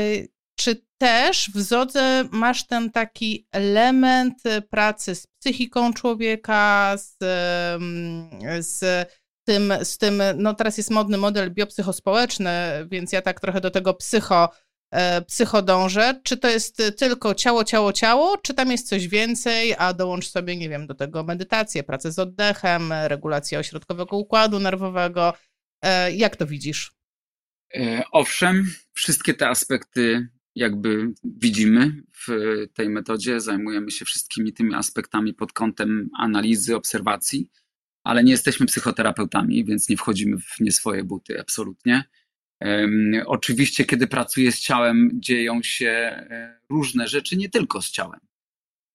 czy też w Zodze masz ten taki element pracy z psychiką człowieka, z, z tym, z tym, no teraz jest modny model biopsychospołeczny, więc ja tak trochę do tego psycho, e, psycho dążę. Czy to jest tylko ciało, ciało, ciało, czy tam jest coś więcej, a dołącz sobie, nie wiem, do tego medytację, pracę z oddechem, regulację ośrodkowego układu nerwowego. E, jak to widzisz? E, owszem, wszystkie te aspekty jakby widzimy w tej metodzie. Zajmujemy się wszystkimi tymi aspektami pod kątem analizy, obserwacji ale nie jesteśmy psychoterapeutami, więc nie wchodzimy w nie swoje buty, absolutnie. Oczywiście, kiedy pracuję z ciałem, dzieją się e, różne rzeczy, nie tylko z ciałem.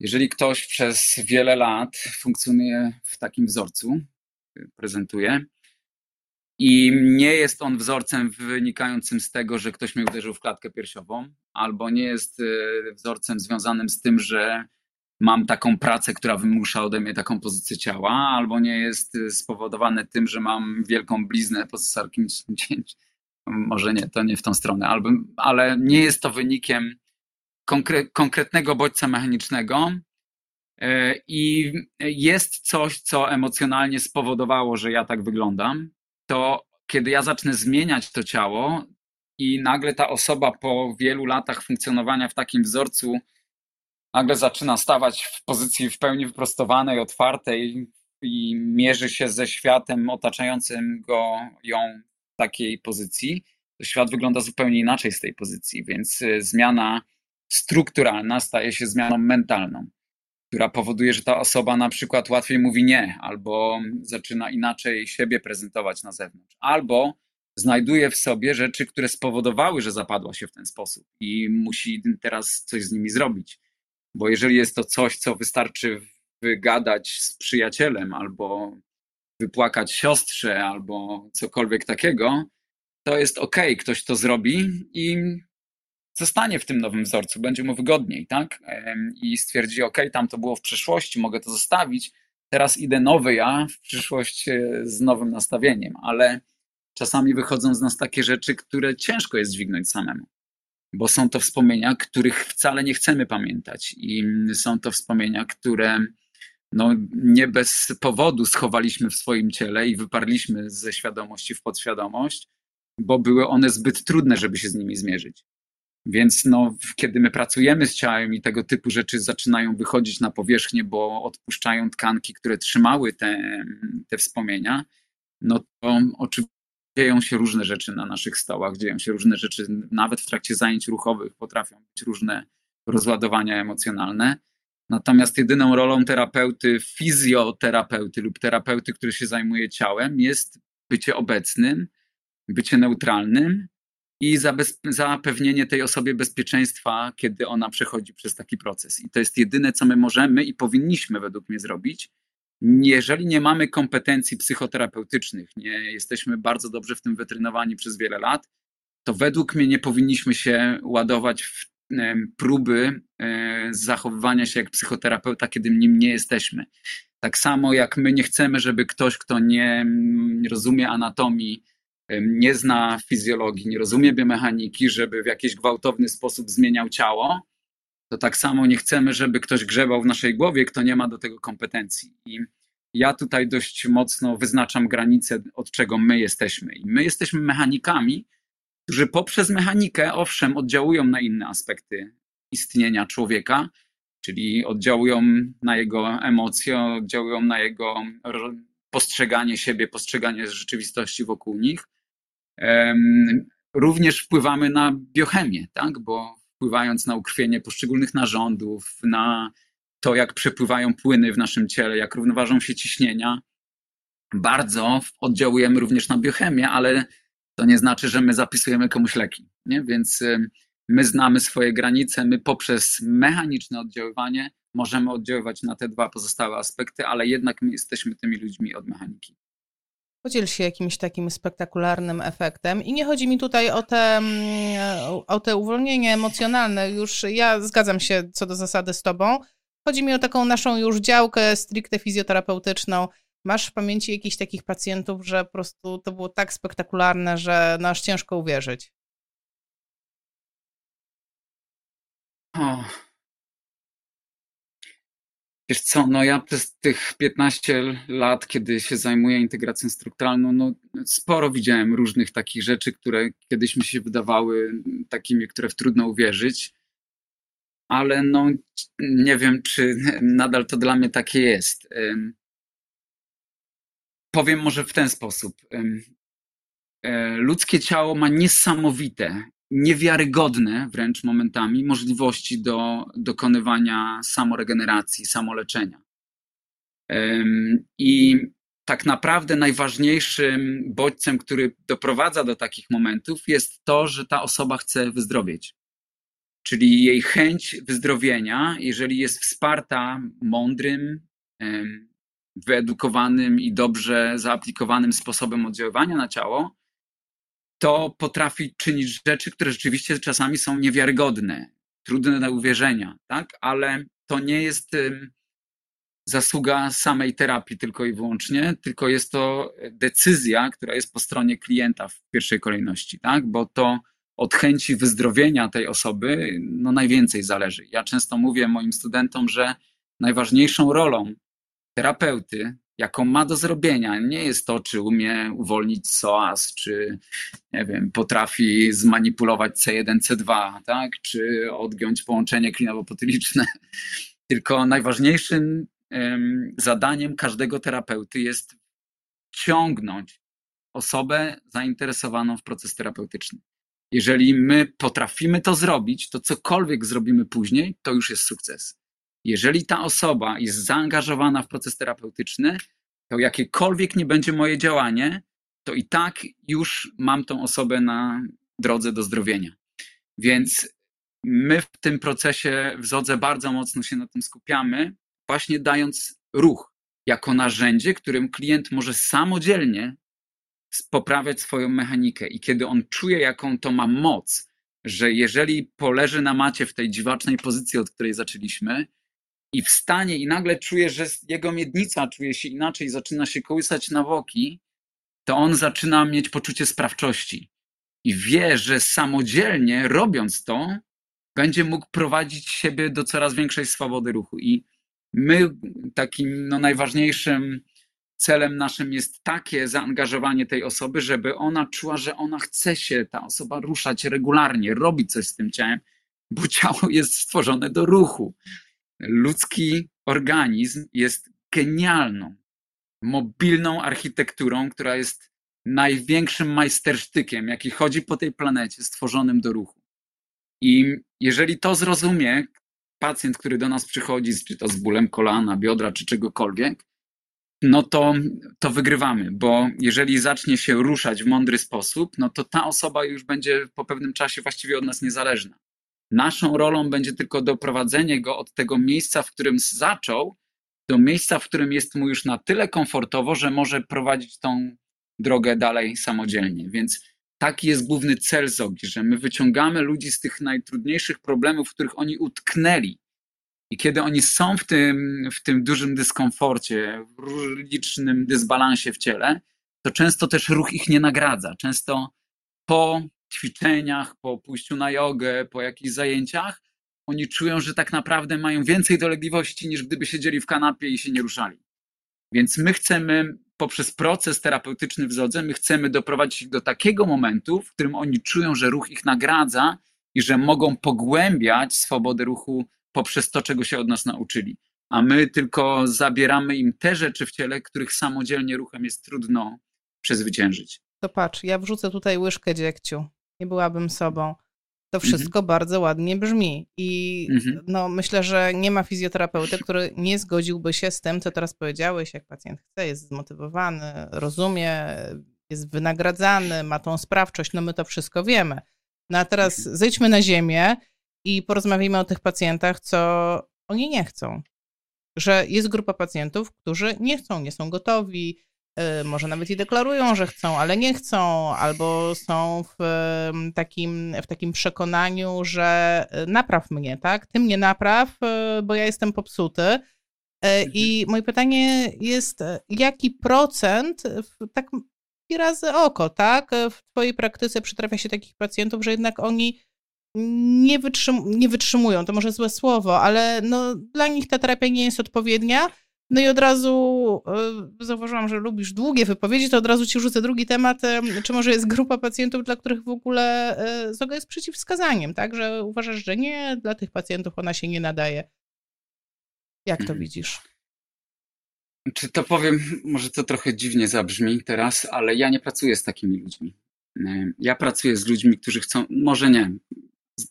Jeżeli ktoś przez wiele lat funkcjonuje w takim wzorcu, e, prezentuje, i nie jest on wzorcem wynikającym z tego, że ktoś mnie uderzył w klatkę piersiową, albo nie jest e, wzorcem związanym z tym, że mam taką pracę, która wymusza ode mnie taką pozycję ciała, albo nie jest y, spowodowane tym, że mam wielką bliznę po cesarskim cięciu. Może nie, to nie w tą stronę, albo, ale nie jest to wynikiem konkre konkretnego bodźca mechanicznego e, i jest coś, co emocjonalnie spowodowało, że ja tak wyglądam, to kiedy ja zacznę zmieniać to ciało i nagle ta osoba po wielu latach funkcjonowania w takim wzorcu nagle zaczyna stawać w pozycji w pełni wyprostowanej, otwartej i mierzy się ze światem otaczającym go ją w takiej pozycji, to świat wygląda zupełnie inaczej z tej pozycji, więc y, zmiana strukturalna staje się zmianą mentalną, która powoduje, że ta osoba na przykład łatwiej mówi nie, albo zaczyna inaczej siebie prezentować na zewnątrz, albo znajduje w sobie rzeczy, które spowodowały, że zapadła się w ten sposób i musi teraz coś z nimi zrobić. Bo jeżeli jest to coś, co wystarczy wygadać z przyjacielem albo wypłakać siostrze albo cokolwiek takiego, to jest ok, ktoś to zrobi i zostanie w tym nowym wzorcu, będzie mu wygodniej, tak? I stwierdzi, ok, tam to było w przeszłości, mogę to zostawić, teraz idę nowy ja w przyszłość e, z nowym nastawieniem, ale czasami wychodzą z nas takie rzeczy, które ciężko jest dźwignąć samemu, bo są to wspomnienia, których wcale nie chcemy pamiętać i są to wspomnienia, które no, nie bez powodu schowaliśmy w swoim ciele i wyparliśmy ze świadomości w podświadomość, bo były one zbyt trudne, żeby się z nimi zmierzyć. Więc no, kiedy my pracujemy z ciałem i tego typu rzeczy zaczynają wychodzić na powierzchnię, bo odpuszczają tkanki, które trzymały te, te wspomnienia, no to oczywiście dzieją się różne rzeczy na naszych stołach, dzieją się różne rzeczy, nawet w trakcie zajęć ruchowych potrafią być różne rozładowania emocjonalne. Natomiast jedyną rolą terapeuty, fizjoterapeuty lub terapeuty, który się zajmuje ciałem, jest bycie obecnym, bycie neutralnym i zapewnienie tej osobie bezpieczeństwa, kiedy ona przechodzi przez taki proces. I to jest jedyne, co my możemy i powinniśmy według mnie zrobić. Jeżeli nie mamy kompetencji psychoterapeutycznych, nie jesteśmy bardzo dobrze w tym wytrenowani przez wiele lat, to według mnie nie powinniśmy się ładować w próby e, zachowywania się jak psychoterapeuta, kiedy nim nie jesteśmy. Tak samo jak my nie chcemy, żeby ktoś, kto nie rozumie anatomii, nie zna fizjologii, nie rozumie biomechaniki, żeby w jakiś gwałtowny sposób zmieniał ciało, to tak samo nie chcemy, żeby ktoś grzebał w naszej głowie, kto nie ma do tego kompetencji. I ja tutaj dość mocno wyznaczam granice, od czego my jesteśmy. I my jesteśmy mechanikami, którzy poprzez mechanikę, owszem, oddziałują na inne aspekty istnienia człowieka, czyli oddziałują na jego emocje, oddziałują na jego postrzeganie siebie, postrzeganie rzeczywistości wokół nich. Również wpływamy na biochemię, tak? bo wpływając na ukrwienie poszczególnych narządów, na to, jak przepływają płyny w naszym ciele, jak równoważą się ciśnienia, bardzo oddziałujemy również na biochemię, ale to nie znaczy, że my zapisujemy komuś leki. Nie? Więc my znamy swoje granice, my poprzez mechaniczne oddziaływanie możemy oddziaływać na te dwa pozostałe aspekty, ale jednak my jesteśmy tymi ludźmi od mechaniki. Podziel się jakimś takim spektakularnym efektem. I nie chodzi mi tutaj o te, mm, o te uwolnienie emocjonalne. Już ja zgadzam się co do zasady z Tobą. Chodzi mi o taką naszą już działkę stricte fizjoterapeutyczną. Masz w pamięci jakichś takich pacjentów, że po prostu to było tak spektakularne, że no aż ciężko uwierzyć? O. Wiesz co, no ja przez tych 15 lat, kiedy się zajmuję integracją strukturalną, no sporo widziałem różnych takich rzeczy, które kiedyś mi się wydawały takimi, które w trudno uwierzyć, ale no nie wiem, czy nadal to dla mnie takie jest. Powiem może w ten sposób. E, ludzkie ciało ma niesamowite, niewiarygodne wręcz momentami możliwości do dokonywania samoregeneracji, samoleczenia. I tak naprawdę najważniejszym bodźcem, który doprowadza do takich momentów, jest to, że ta osoba chce wyzdrowieć. Czyli jej chęć wyzdrowienia, jeżeli jest wsparta mądrym, wyedukowanym i dobrze zaaplikowanym sposobem oddziaływania na ciało, to potrafi czynić rzeczy, które rzeczywiście czasami są niewiarygodne, trudne do uwierzenia, tak? Ale to nie jest zasługa samej terapii tylko i wyłącznie, tylko jest to decyzja, która jest po stronie klienta w pierwszej kolejności, tak? Bo to od chęci wyzdrowienia tej osoby no najwięcej zależy. Ja często mówię moim studentom, że najważniejszą rolą terapeuty, jaką ma do zrobienia, nie jest to, czy umie uwolnić SOAS, czy nie wiem, potrafi zmanipulować C1, C2, tak? czy odgiąć połączenie klinowo-potyliczne. Tylko najważniejszym um, zadaniem każdego terapeuty jest ciągnąć osobę zainteresowaną w proces terapeutyczny. Jeżeli my potrafimy to zrobić, to cokolwiek zrobimy później, to już jest sukces. Jeżeli ta osoba jest zaangażowana w proces terapeutyczny, to jakiekolwiek nie będzie moje działanie, to i tak już mam tą osobę na drodze do zdrowienia. Więc my w tym procesie w Zodze bardzo mocno się na tym skupiamy, właśnie dając ruch jako narzędzie, którym klient może samodzielnie poprawiać swoją mechanikę. I kiedy on czuje, jaką to ma moc, że jeżeli poleży na macie w tej dziwacznej pozycji, od której zaczęliśmy, i wstanie i nagle czuje, że jego miednica czuje się inaczej, zaczyna się kołysać na boki, to on zaczyna mieć poczucie sprawczości. I wie, że samodzielnie robiąc to, będzie mógł prowadzić siebie do coraz większej swobody ruchu. I my takim no, najważniejszym celem naszym jest takie zaangażowanie tej osoby, żeby ona czuła, że ona chce się, ta osoba ruszać regularnie, robić coś z tym ciałem, bo ciało jest stworzone do ruchu. Ludzki organizm jest genialną, mobilną architekturą, która jest największym majstersztykiem, jaki chodzi po tej planecie, stworzonym do ruchu. I jeżeli to zrozumie pacjent, który do nas przychodzi, czy to z bólem kolana, biodra, czy czegokolwiek, no to, to wygrywamy, bo jeżeli zacznie się ruszać w mądry sposób, no to ta osoba już będzie po pewnym czasie właściwie od nas niezależna. Naszą rolą będzie tylko doprowadzenie go od tego miejsca, w którym zaczął, do miejsca, w którym jest mu już na tyle komfortowo, że może prowadzić tą drogę dalej samodzielnie. Więc taki jest główny cel ZOGI, że my wyciągamy ludzi z tych najtrudniejszych problemów, w których oni utknęli. I kiedy oni są w tym, w tym dużym dyskomforcie, w licznym dysbalansie w ciele, to często też ruch ich nie nagradza. Często po ćwiczeniach, po pójściu na jogę, po jakichś zajęciach, oni czują, że tak naprawdę mają więcej dolegliwości niż gdyby siedzieli w kanapie i się nie ruszali. Więc my chcemy poprzez proces terapeutyczny w Zodze, my chcemy doprowadzić ich do takiego momentu, w którym oni czują, że ruch ich nagradza i że mogą pogłębiać swobodę ruchu poprzez to, czego się od nas nauczyli. A my tylko zabieramy im te rzeczy w ciele, których samodzielnie ruchem jest trudno przezwyciężyć. To patrz, ja wrzucę tutaj łyżkę dziegciu. Nie byłabym sobą. To mhm. wszystko mhm. bardzo ładnie brzmi. I mhm. no, myślę, że nie ma fizjoterapeuty, który nie zgodziłby się z tym, co teraz powiedziałeś, jak pacjent chce, jest zmotywowany, rozumie, jest wynagradzany, ma tą sprawczość, no my to wszystko wiemy. No a teraz mhm. zejdźmy na ziemię i porozmawiajmy o tych pacjentach, co oni nie chcą. Że jest grupa pacjentów, którzy nie chcą, nie są gotowi, może nawet i deklarują, że chcą, ale nie chcą, albo są w takim, w takim przekonaniu, że y, napraw mnie, tak? Ty mnie napraw, y, bo ja jestem popsuty. I mhm. moje pytanie jest, jaki procent, tak razy oko, tak? W Twojej praktyce przytrafia się takich pacjentów, że jednak oni nie, wytrzym nie wytrzymują, to może złe słowo, ale no, dla nich ta terapia nie jest odpowiednia no i od razu e, zauważyłam, że lubisz długie wypowiedzi, to od razu ci rzucę drugi temat. E, czy może jest grupa pacjentów, dla których w ogóle e, ZOGA jest przeciwwskazaniem, tak? Że uważasz, że nie, dla tych pacjentów ona się nie nadaje. Jak to mhm. widzisz? Czy to powiem, może to trochę dziwnie zabrzmi teraz, ale ja nie pracuję z takimi ludźmi. Ja pracuję z ludźmi, którzy chcą, może nie,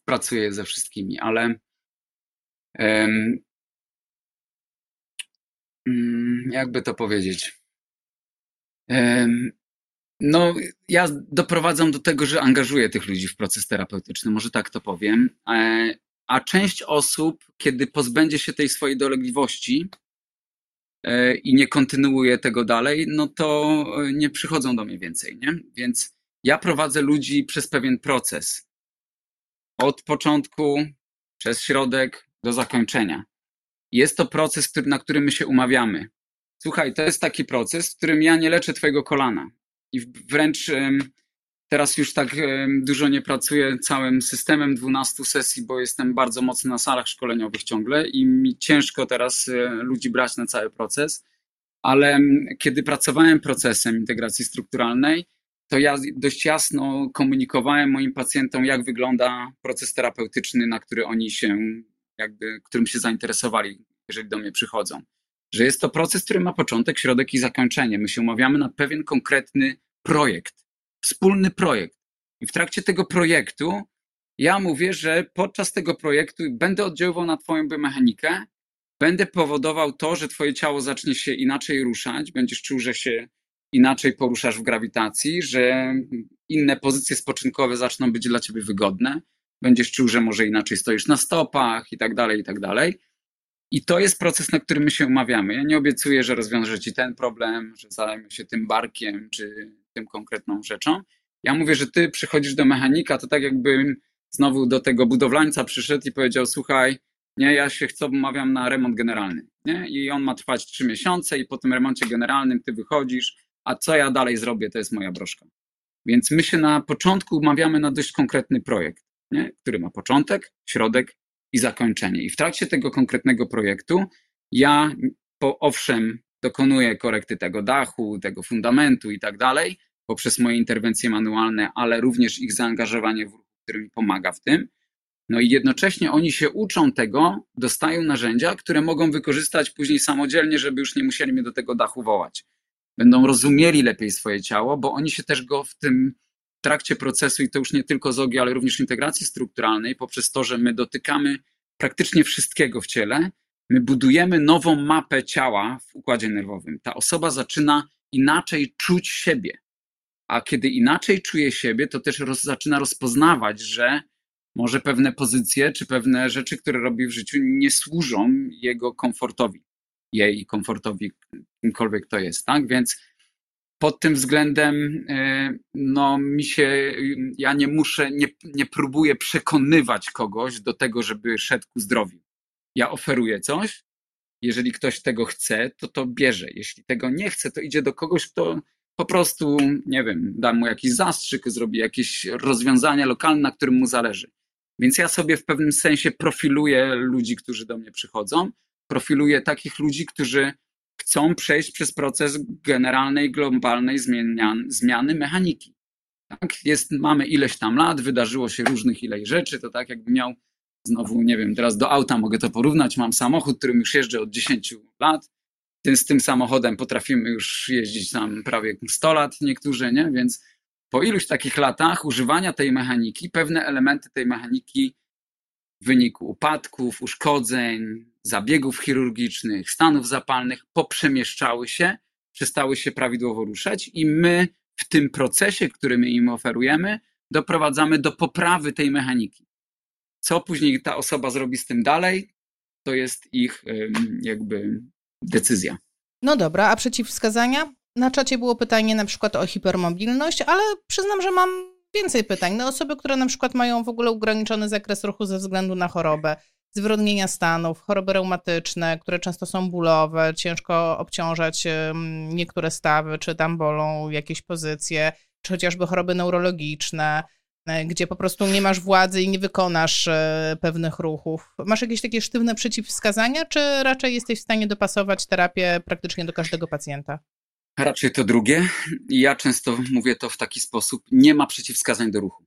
pracuję ze wszystkimi, ale jakby to powiedzieć. No, ja doprowadzam do tego, że angażuję tych ludzi w proces terapeutyczny, może tak to powiem. E, a część osób, kiedy pozbędzie się tej swojej dolegliwości e, i nie kontynuuje tego dalej, no to e, nie przychodzą do mnie więcej, nie? Więc ja prowadzę ludzi przez pewien proces. Od początku, przez środek do zakończenia. Jest to proces, który, na który my się umawiamy. Słuchaj, to jest taki proces, w którym ja nie leczę twojego kolana. I wręcz Teraz już tak dużo nie pracuję całym systemem 12 sesji, bo jestem bardzo mocny na salach szkoleniowych ciągle i mi ciężko teraz e, ludzi brać na cały proces. Ale kiedy pracowałem procesem integracji strukturalnej, to ja dość jasno komunikowałem moim pacjentom, jak wygląda proces terapeutyczny, na który oni się, jakby, którym się zainteresowali, jeżeli do mnie przychodzą. Że jest to proces, który ma początek, środek i zakończenie. My się umawiamy na pewien konkretny projekt wspólny projekt. I w trakcie tego projektu ja mówię, że podczas tego projektu będę oddziaływał na Twoją biomechanikę, będę powodował to, że Twoje ciało zacznie się inaczej ruszać, będziesz czuł, że się inaczej poruszasz w grawitacji, że inne pozycje spoczynkowe zaczną być dla Ciebie wygodne, będziesz czuł, że może inaczej stoisz na stopach i tak dalej, i tak dalej. I to jest proces, na który my się umawiamy. Ja nie obiecuję, że rozwiążę Ci ten problem, że zajmę się tym barkiem, czy tym konkretną rzeczą. Ja mówię, że ty przychodzisz do mechanika, to tak jakbym znowu do tego budowlańca przyszedł i powiedział, słuchaj, nie, ja się chcę, umawiam na remont generalny, nie? I on ma trwać trzy miesiące i po tym remoncie generalnym ty wychodzisz, a co ja dalej zrobię, to jest moja broszka. Więc my się na początku umawiamy na dość konkretny projekt, nie? który ma początek, środek i zakończenie. I w trakcie tego konkretnego projektu ja, po, owszem, dokonuję korekty tego dachu, tego fundamentu i tak dalej, poprzez moje interwencje manualne, ale również ich zaangażowanie w ruch, który mi pomaga w tym. No i jednocześnie oni się uczą tego, dostają narzędzia, które mogą wykorzystać później samodzielnie, żeby już nie musieli mnie do tego dachu wołać. Będą rozumieli lepiej swoje ciało, bo oni się też go w tym trakcie procesu, i to już nie tylko zogi, ale również integracji strukturalnej, poprzez to, że my dotykamy praktycznie wszystkiego w ciele, my budujemy nową mapę ciała w układzie nerwowym. Ta osoba zaczyna inaczej czuć siebie. A kiedy inaczej czuje siebie, to też roz, zaczyna rozpoznawać, że może pewne pozycje czy pewne rzeczy, które robi w życiu, nie służą jego komfortowi, jej komfortowi, kimkolwiek to jest, tak? Więc pod tym względem, e, no, mi się, ja nie muszę, nie, nie próbuję przekonywać kogoś do tego, żeby szedł ku zdrowiu. Ja oferuję coś, jeżeli ktoś tego chce, to to bierze. Jeśli tego nie chce, to idzie do kogoś, kto po prostu, nie wiem, dam mu jakiś zastrzyk, zrobi jakieś rozwiązanie lokalne, na którym mu zależy. Więc ja sobie w pewnym sensie profiluję ludzi, którzy do mnie przychodzą. Profiluję takich ludzi, którzy chcą przejść przez proces generalnej, globalnej zmian, zmiany mechaniki. Tak? Jest, mamy ileś tam lat, wydarzyło się różnych ileś rzeczy, to tak jakby miał znowu, nie wiem, teraz do auta mogę to porównać, mam samochód, którym już jeżdżę od 10 lat, z tym samochodem potrafimy już jeździć tam prawie 100 lat niektórzy, nie? Więc po iluś takich latach używania tej mechaniki, pewne elementy tej mechaniki w wyniku upadków, uszkodzeń, zabiegów chirurgicznych, stanów zapalnych poprzemieszczały się, przestały się prawidłowo ruszać i my w tym procesie, który my im oferujemy, doprowadzamy do poprawy tej mechaniki. Co później ta osoba zrobi z tym dalej, to jest ich jakby decyzja. No dobra, a przeciwwskazania? Na czacie było pytanie na przykład o hipermobilność, ale przyznam, że mam więcej pytań. No osoby, które na przykład mają w ogóle ograniczony zakres ruchu ze względu na chorobę, zwrodnienia stanów, choroby reumatyczne, które często są bólowe, ciężko obciążać niektóre stawy, czy tam bolą jakieś pozycje, czy chociażby choroby neurologiczne, E, gdzie po prostu nie masz władzy i nie wykonasz e, pewnych ruchów. Masz jakieś takie sztywne przeciwwskazania, czy raczej jesteś w stanie dopasować terapię praktycznie do każdego pacjenta? Raczej to drugie. Ja często mówię to w taki sposób: nie ma przeciwwskazań do ruchu.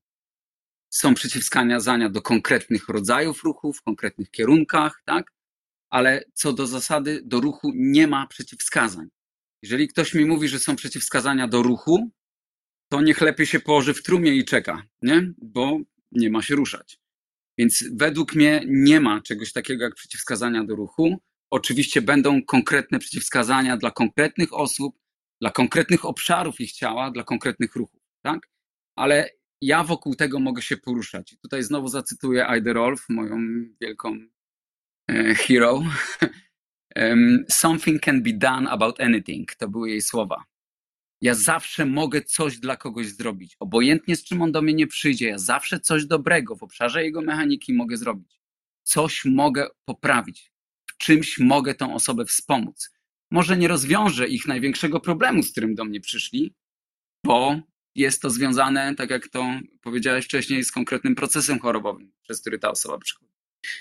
Są przeciwwskazania do konkretnych rodzajów ruchów, w konkretnych kierunkach, tak? Ale co do zasady, do ruchu nie ma przeciwwskazań. Jeżeli ktoś mi mówi, że są przeciwwskazania do ruchu, to niech lepiej się położy w trumie i czeka, nie? Bo nie ma się ruszać. Więc według mnie nie ma czegoś takiego jak przeciwwskazania do ruchu. Oczywiście będą konkretne przeciwwskazania dla konkretnych osób, dla konkretnych obszarów ich ciała, dla konkretnych ruchów, tak? Ale ja wokół tego mogę się poruszać. Tutaj znowu zacytuję Ida Rolf, moją wielką e, hero. Something can be done about anything. To były jej słowa. Ja zawsze mogę coś dla kogoś zrobić. Obojętnie z czym on do mnie nie przyjdzie, ja zawsze coś dobrego w obszarze jego mechaniki mogę zrobić. Coś mogę poprawić. W czymś mogę tą osobę wspomóc. Może nie rozwiążę ich największego problemu, z którym do mnie przyszli, bo jest to związane, tak jak to powiedziałeś wcześniej, z konkretnym procesem chorobowym, przez który ta osoba przychodzi.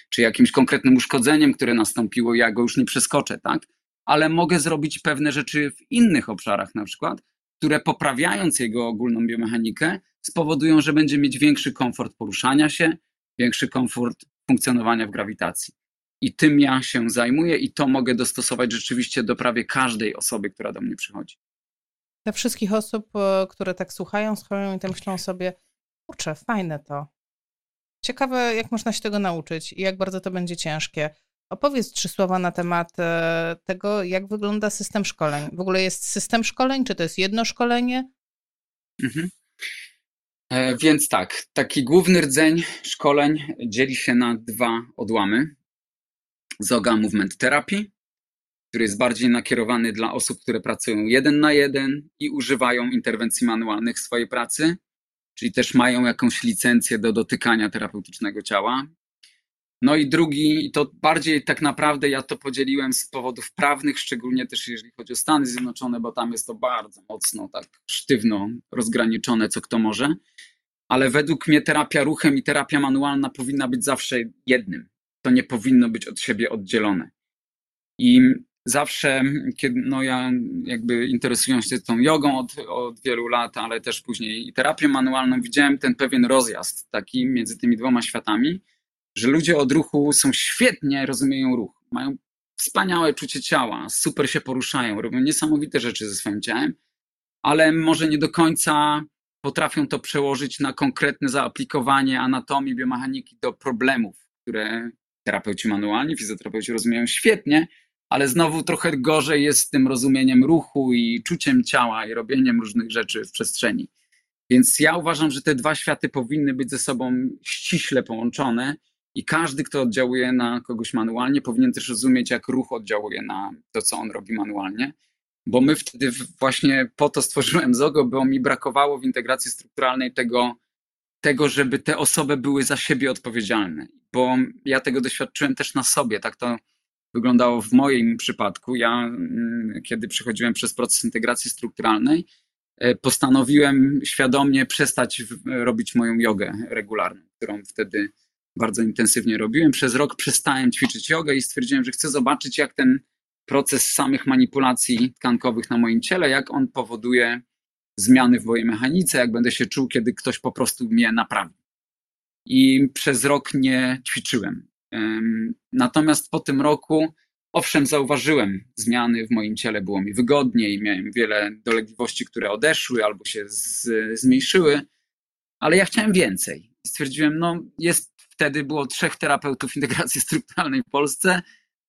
Czy jakimś konkretnym uszkodzeniem, które nastąpiło, ja go już nie przeskoczę, tak? Ale mogę zrobić pewne rzeczy w innych obszarach, na przykład, które poprawiając jego ogólną biomechanikę, spowodują, że będzie mieć większy komfort poruszania się, większy komfort funkcjonowania w grawitacji. I tym ja się zajmuję i to mogę dostosować rzeczywiście do prawie każdej osoby, która do mnie przychodzi. Dla wszystkich osób, e, które tak słuchają, słuchają i to myślą sobie, kurczę, fajne to. Ciekawe, jak można się tego nauczyć i jak bardzo to będzie ciężkie. Opowiedz trzy słowa na temat e, tego, jak wygląda system szkoleń. W ogóle jest system szkoleń, czy to jest jedno szkolenie? Mhm. E, więc tak, taki główny rdzeń szkoleń dzieli się na dwa odłamy. Zoga Movement Therapy, który jest bardziej nakierowany dla osób, które pracują jeden na jeden i używają interwencji manualnych w swojej pracy, czyli też mają jakąś licencję do dotykania terapeutycznego ciała. No i drugi, i to bardziej tak naprawdę ja to podzieliłem z powodów prawnych, szczególnie też jeżeli chodzi o Stany Zjednoczone, bo tam jest to bardzo mocno, tak sztywno rozgraniczone, co kto może. Ale według mnie terapia ruchem i terapia manualna powinna być zawsze jednym. To nie powinno być od siebie oddzielone. I zawsze, kiedy no ja jakby interesuję się tą jogą od, od wielu lat, ale też później i terapią manualną, widziałem ten pewien rozjazd taki między tymi dwoma światami że ludzie od ruchu są świetnie, rozumieją ruch, mają wspaniałe czucie ciała, super się poruszają, robią niesamowite rzeczy ze swoim ciałem, ale może nie do końca potrafią to przełożyć na konkretne zaaplikowanie anatomii, biomechaniki do problemów, które terapeuci manualni, fizjoterapeuci rozumieją świetnie, ale znowu trochę gorzej jest z tym rozumieniem ruchu i czuciem ciała i robieniem różnych rzeczy w przestrzeni. Więc ja uważam, że te dwa światy powinny być ze sobą ściśle połączone i każdy, kto oddziałuje na kogoś manualnie, powinien też rozumieć, jak ruch oddziałuje na to, co on robi manualnie. Bo my wtedy właśnie po to stworzyłem ZOGO, bo mi brakowało w integracji strukturalnej tego, tego, żeby te osoby były za siebie odpowiedzialne. Bo ja tego doświadczyłem też na sobie. Tak to wyglądało w moim przypadku. Ja, mm, kiedy przechodziłem przez proces integracji strukturalnej, e, postanowiłem świadomie przestać robić moją jogę regularną, którą wtedy bardzo intensywnie robiłem. Przez rok przestałem ćwiczyć jogę i stwierdziłem, że chcę zobaczyć, jak ten proces samych manipulacji tkankowych na moim ciele, jak on powoduje zmiany w mojej mechanice, jak będę się czuł, kiedy ktoś po prostu mnie naprawi. I przez rok nie ćwiczyłem. Natomiast po tym roku, owszem, zauważyłem zmiany w moim ciele, było mi wygodniej, miałem wiele dolegliwości, które odeszły albo się z, zmniejszyły, ale ja chciałem więcej. Stwierdziłem, no jest wtedy było trzech terapeutów integracji strukturalnej w Polsce.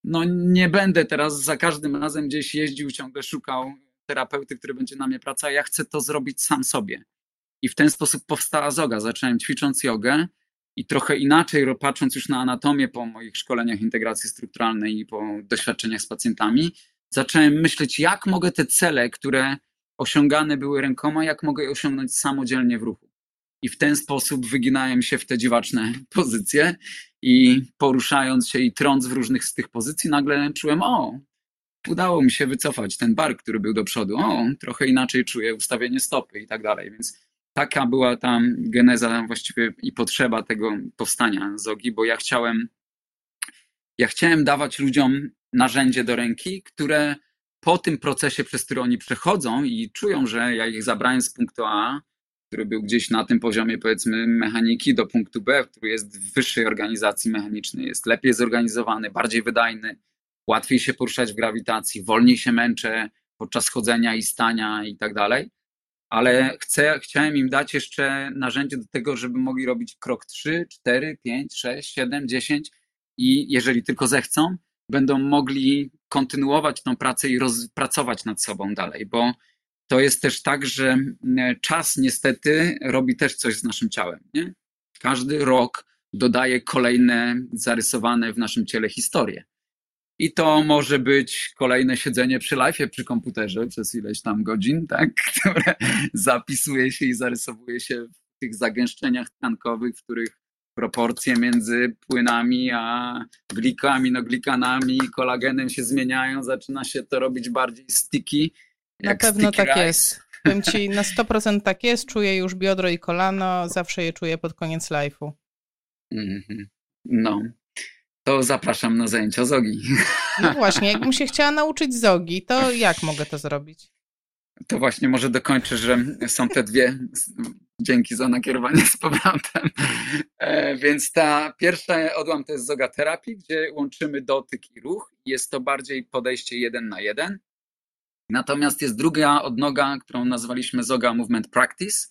No nie będę teraz za każdym razem gdzieś jeździł, ciągle szukał terapeuty, który będzie na mnie pracował. Ja chcę to zrobić sam sobie. I w ten sposób powstała zoga. Zacząłem ćwicząc jogę i trochę inaczej, patrząc już na anatomię po moich szkoleniach integracji strukturalnej i po doświadczeniach z pacjentami, zacząłem myśleć, jak mogę te cele, które osiągane były rękoma, jak mogę je osiągnąć samodzielnie w ruchu i w ten sposób wyginałem się w te dziwaczne pozycje i poruszając się i trąc w różnych z tych pozycji, nagle czułem, o, udało mi się wycofać ten bar, który był do przodu, o, trochę inaczej czuję ustawienie stopy i tak dalej, więc taka była tam geneza właściwie i potrzeba tego powstania zogi, bo ja chciałem, ja chciałem dawać ludziom narzędzie do ręki, które po tym procesie, przez który oni przechodzą i czują, że ja ich zabrałem z punktu A który był gdzieś na tym poziomie, powiedzmy, mechaniki do punktu B, który jest w wyższej organizacji mechanicznej, jest lepiej zorganizowany, bardziej wydajny, łatwiej się poruszać w grawitacji, wolniej się męczę podczas chodzenia i stania i tak dalej. Ale chcę, chciałem im dać jeszcze narzędzie do tego, żeby mogli robić krok 3, 4, 5, 6, 7, 10 i jeżeli tylko zechcą, będą mogli kontynuować tą pracę i rozpracować nad sobą dalej, bo to jest też tak, że czas niestety robi też coś z naszym ciałem. Nie? Każdy rok dodaje kolejne zarysowane w naszym ciele historie. I to może być kolejne siedzenie przy live przy komputerze przez ileś tam godzin, tak? które zapisuje się i zarysowuje się w tych zagęszczeniach tkankowych, w których proporcje między płynami a glikami, kolagenem się zmieniają, zaczyna się to robić bardziej sticky na pewno tak rice. jest. Powiem ci, na 100% tak jest, czuję już biodro i kolano, zawsze je czuję pod koniec live'u. Mhm. No, to zapraszam na zajęcia zogi. No właśnie, jakbym się chciała nauczyć zogi, to jak mogę to zrobić? To właśnie może dokończę, że są te dwie. Dzięki za nakierowanie z powrotem. E, więc ta pierwsza odłam to jest zoga terapii, gdzie łączymy dotyk i ruch. Jest to bardziej podejście jeden na jeden. Natomiast jest druga odnoga, którą nazwaliśmy zoga movement practice.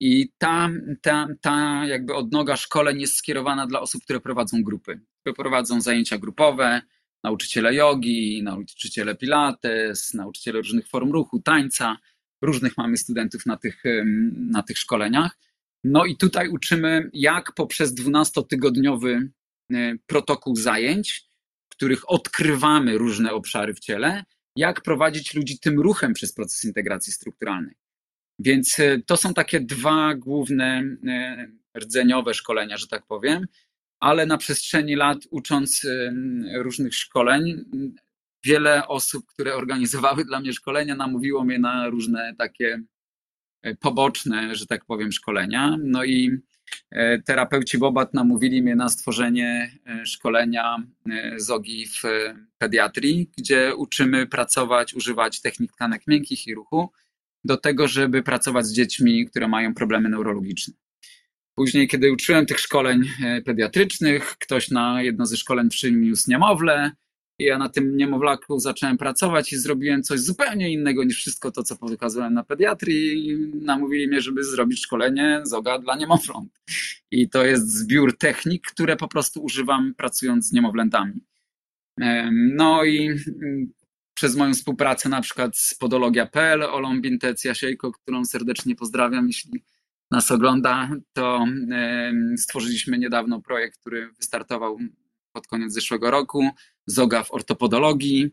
I ta, ta, ta jakby odnoga szkoleń jest skierowana dla osób, które prowadzą grupy, prowadzą zajęcia grupowe, nauczyciele jogi, nauczyciele pilates, nauczyciele różnych form ruchu, tańca. Różnych mamy studentów na tych, na tych szkoleniach. No i tutaj uczymy, jak poprzez 12-tygodniowy e, protokół zajęć, w których odkrywamy różne obszary w ciele, jak prowadzić ludzi tym ruchem przez proces integracji strukturalnej. Więc e, to są takie dwa główne e, rdzeniowe szkolenia, że tak powiem ale na przestrzeni lat ucząc różnych szkoleń, wiele osób, które organizowały dla mnie szkolenia, namówiło mnie na różne takie e, poboczne, że tak powiem, szkolenia. No i e, terapeuci Bobat namówili mnie na stworzenie e, szkolenia zogi w pediatrii, gdzie uczymy pracować, używać technik tkanek miękkich i ruchu do tego, żeby pracować z dziećmi, które mają problemy neurologiczne. Później, kiedy uczyłem tych szkoleń e, pediatrycznych, ktoś na jedno ze szkoleń przyniósł niemowlę i ja na tym niemowlaku zacząłem pracować i zrobiłem coś zupełnie innego niż wszystko to, co pokazałem na pediatrii i namówili mnie, żeby zrobić szkolenie zoga dla niemowląt. I to jest zbiór technik, które po prostu używam pracując z niemowlętami. No i mm, przez moją współpracę na przykład z podologia.pl, Olą Bintec Jasiejko, którą serdecznie pozdrawiam, jeśli nas ogląda, to stworzyliśmy niedawno projekt, który wystartował pod koniec zeszłego roku, ZOGA w ortopodologii,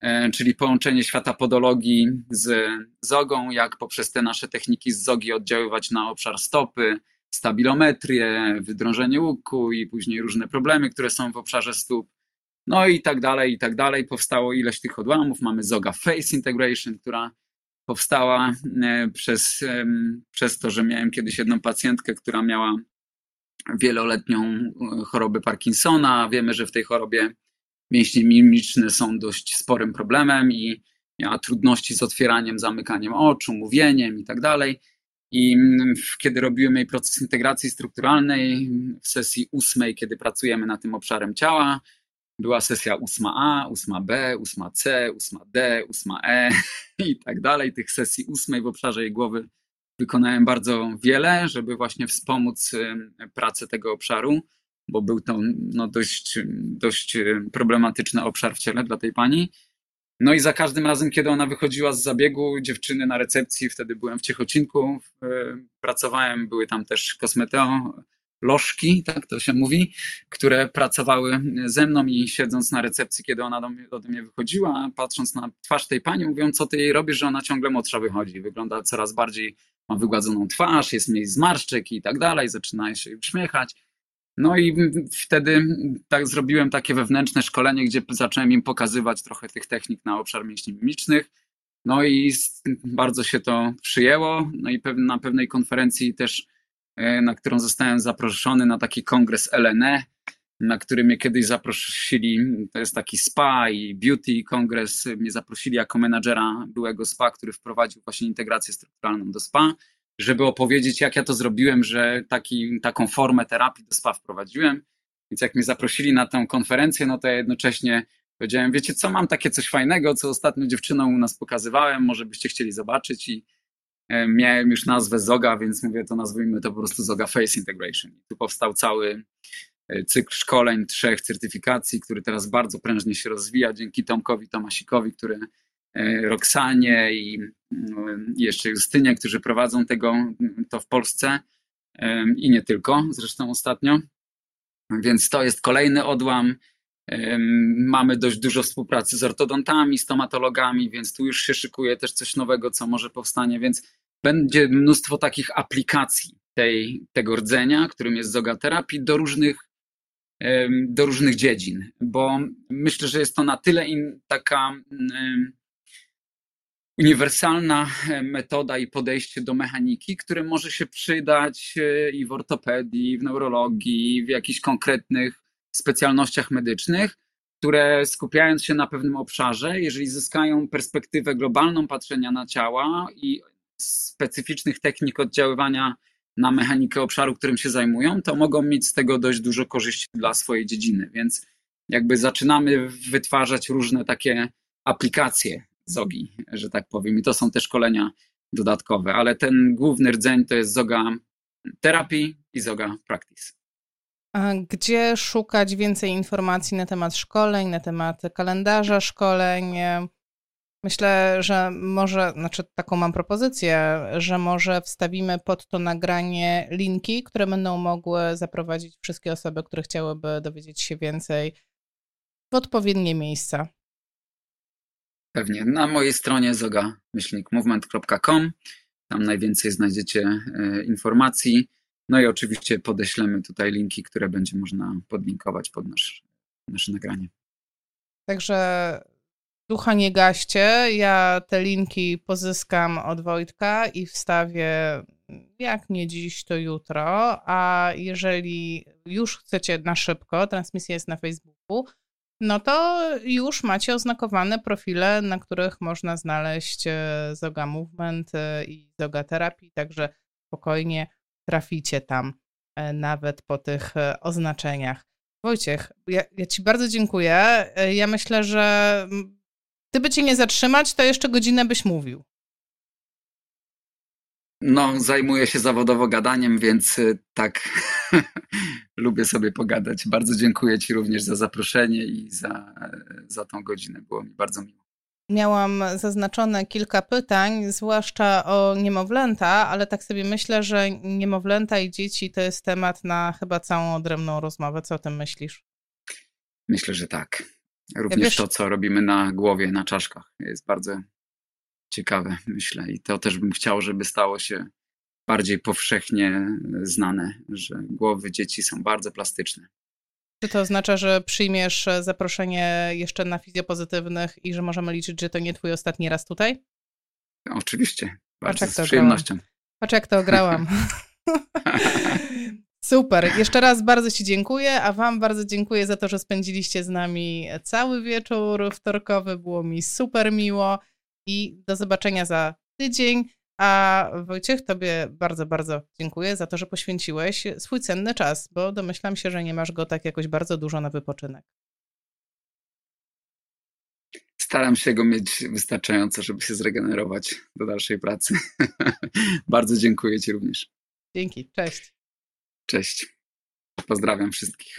e, czyli połączenie świata podologii z zogą, jak poprzez te nasze techniki z zogi oddziaływać na obszar stopy, stabilometrię, wydrążenie łuku i później różne problemy, które są w obszarze stóp. No i tak dalej, i tak dalej. Powstało ileś tych odłamów. Mamy Zoga Face Integration, która powstała e, przez, przez to, że miałem kiedyś jedną pacjentkę, która miała wieloletnią e, chorobę Parkinsona. Wiemy, że w tej chorobie mięśnie mimiczne są dość sporym problemem i miała trudności z otwieraniem, zamykaniem oczu, mówieniem i tak dalej. I kiedy robiłem jej proces integracji strukturalnej w sesji ósmej, kiedy pracujemy nad tym obszarem ciała, była sesja 8A, 8B, 8C, 8D, 8E i tak dalej. Tych sesji ósmej w obszarze jej głowy wykonałem bardzo wiele, żeby właśnie wspomóc pracę tego obszaru, bo był to no, dość, dość problematyczny obszar w ciele dla tej pani. No i za każdym razem, kiedy ona wychodziła z zabiegu, dziewczyny na recepcji, wtedy byłem w Ciechocinku, pracowałem, były tam też kosmeteo, lożki, tak to się mówi, które pracowały ze mną i siedząc na recepcji, kiedy ona do mnie, do mnie wychodziła, patrząc na twarz tej pani, mówią, co ty jej robisz, że ona ciągle młodsza wychodzi. Wygląda coraz bardziej, ma wygładzoną twarz, jest mniej zmarszczek i tak dalej, zaczyna się uśmiechać. No i wtedy tak zrobiłem takie wewnętrzne szkolenie, gdzie zacząłem im pokazywać trochę tych technik na obszar mięśni mimicznych. No i bardzo się to przyjęło. No i na pewnej konferencji też na którą zostałem zaproszony na taki kongres LNE, na który mnie kiedyś zaprosili, to jest taki spa i beauty kongres, mnie zaprosili jako menadżera byłego spa, który wprowadził właśnie integrację strukturalną do spa, żeby opowiedzieć jak ja to zrobiłem, że taki, taką formę terapii do spa wprowadziłem. Więc jak mnie zaprosili na tę konferencję, no to ja jednocześnie powiedziałem, wiecie co, mam takie coś fajnego, co ostatnio dziewczyną u nas pokazywałem, może byście chcieli zobaczyć i E, miałem już nazwę Zoga, więc mówię, to nazwijmy to po prostu Zoga Face Integration. Tu powstał cały e, cykl szkoleń, trzech certyfikacji, który teraz bardzo prężnie się rozwija dzięki Tomkowi Tomasikowi, który e, Roxanie i jeszcze Justynie, którzy prowadzą tego to w Polsce i nie tylko, zresztą ostatnio. Więc to jest kolejny odłam. Mamy dość dużo współpracy z ortodontami, stomatologami, więc tu już się szykuje też coś nowego, co może powstanie, więc będzie mnóstwo takich aplikacji tej, tego rdzenia, którym jest zogaterapii, do różnych, do różnych dziedzin, bo myślę, że jest to na tyle in, taka uniwersalna metoda i podejście do mechaniki, które może się przydać i w ortopedii, i w neurologii, w jakichś konkretnych specjalnościach medycznych, które skupiając się na pewnym obszarze, jeżeli zyskają perspektywę globalną patrzenia na ciała i specyficznych technik oddziaływania na mechanikę obszaru, którym się zajmują, to mogą mieć z tego dość dużo korzyści dla swojej dziedziny. Więc jakby zaczynamy wytwarzać różne takie aplikacje zogi, że tak powiem. I to są te szkolenia dodatkowe, ale ten główny rdzeń to jest zoga terapii i zoga practice. Gdzie szukać więcej informacji na temat szkoleń, na temat kalendarza szkoleń? Myślę, że może, znaczy taką mam propozycję, że może wstawimy pod to nagranie linki, które będą mogły zaprowadzić wszystkie osoby, które chciałyby dowiedzieć się więcej w odpowiednie miejsca. Pewnie. Na mojej stronie zoga-movement.com. Tam najwięcej znajdziecie e, informacji. No i oczywiście podeślemy tutaj linki, które będzie można podlinkować pod nasz, nasze nagranie. Także ducha nie gaście. Ja te linki pozyskam od Wojtka i wstawię jak nie dziś, to jutro. A jeżeli już chcecie na szybko, transmisja jest na Facebooku, no to już macie oznakowane profile, na których można znaleźć e, Zoga Movement e, i Zoga Terapii, także spokojnie traficie tam e, nawet po tych oznaczeniach. Wojciech, ja, ja Ci bardzo dziękuję. Ja myślę, że gdyby Cię nie zatrzymać, to jeszcze godzinę byś mówił. No, zajmuję się zawodowo gadaniem, więc tak lubię sobie pogadać. Bardzo dziękuję Ci również za zaproszenie i za, za tą godzinę. Było mi bardzo miło. Miałam zaznaczone kilka pytań, zwłaszcza o niemowlęta, ale tak sobie myślę, że niemowlęta i dzieci to jest temat na chyba całą odrębną rozmowę. Co o tym myślisz? Myślę, że tak. Również Wiesz... to, co robimy na głowie, na czaszkach, jest bardzo ciekawe, myślę. I to też bym chciał, żeby stało się bardziej powszechnie znane, że głowy dzieci są bardzo plastyczne. Czy to oznacza, że przyjmiesz zaproszenie jeszcze na fizjopozytywnych i że możemy liczyć, że to nie twój ostatni raz tutaj? Oczywiście, bardzo z przyjemnością. Patrz jak to grałam. Super. Jeszcze raz bardzo Ci dziękuję, a Wam bardzo dziękuję za to, że spędziliście z nami cały wieczór wtorkowy. Było mi super miło i do zobaczenia za tydzień. A Wojciech, Tobie bardzo, bardzo dziękuję za to, że poświęciłeś swój cenny czas, bo domyślam się, że nie masz go tak jakoś bardzo dużo na wypoczynek. Staram się go mieć wystarczająco, żeby się zregenerować do dalszej pracy. bardzo dziękuję Ci również. Dzięki, cześć. Cześć. Pozdrawiam wszystkich.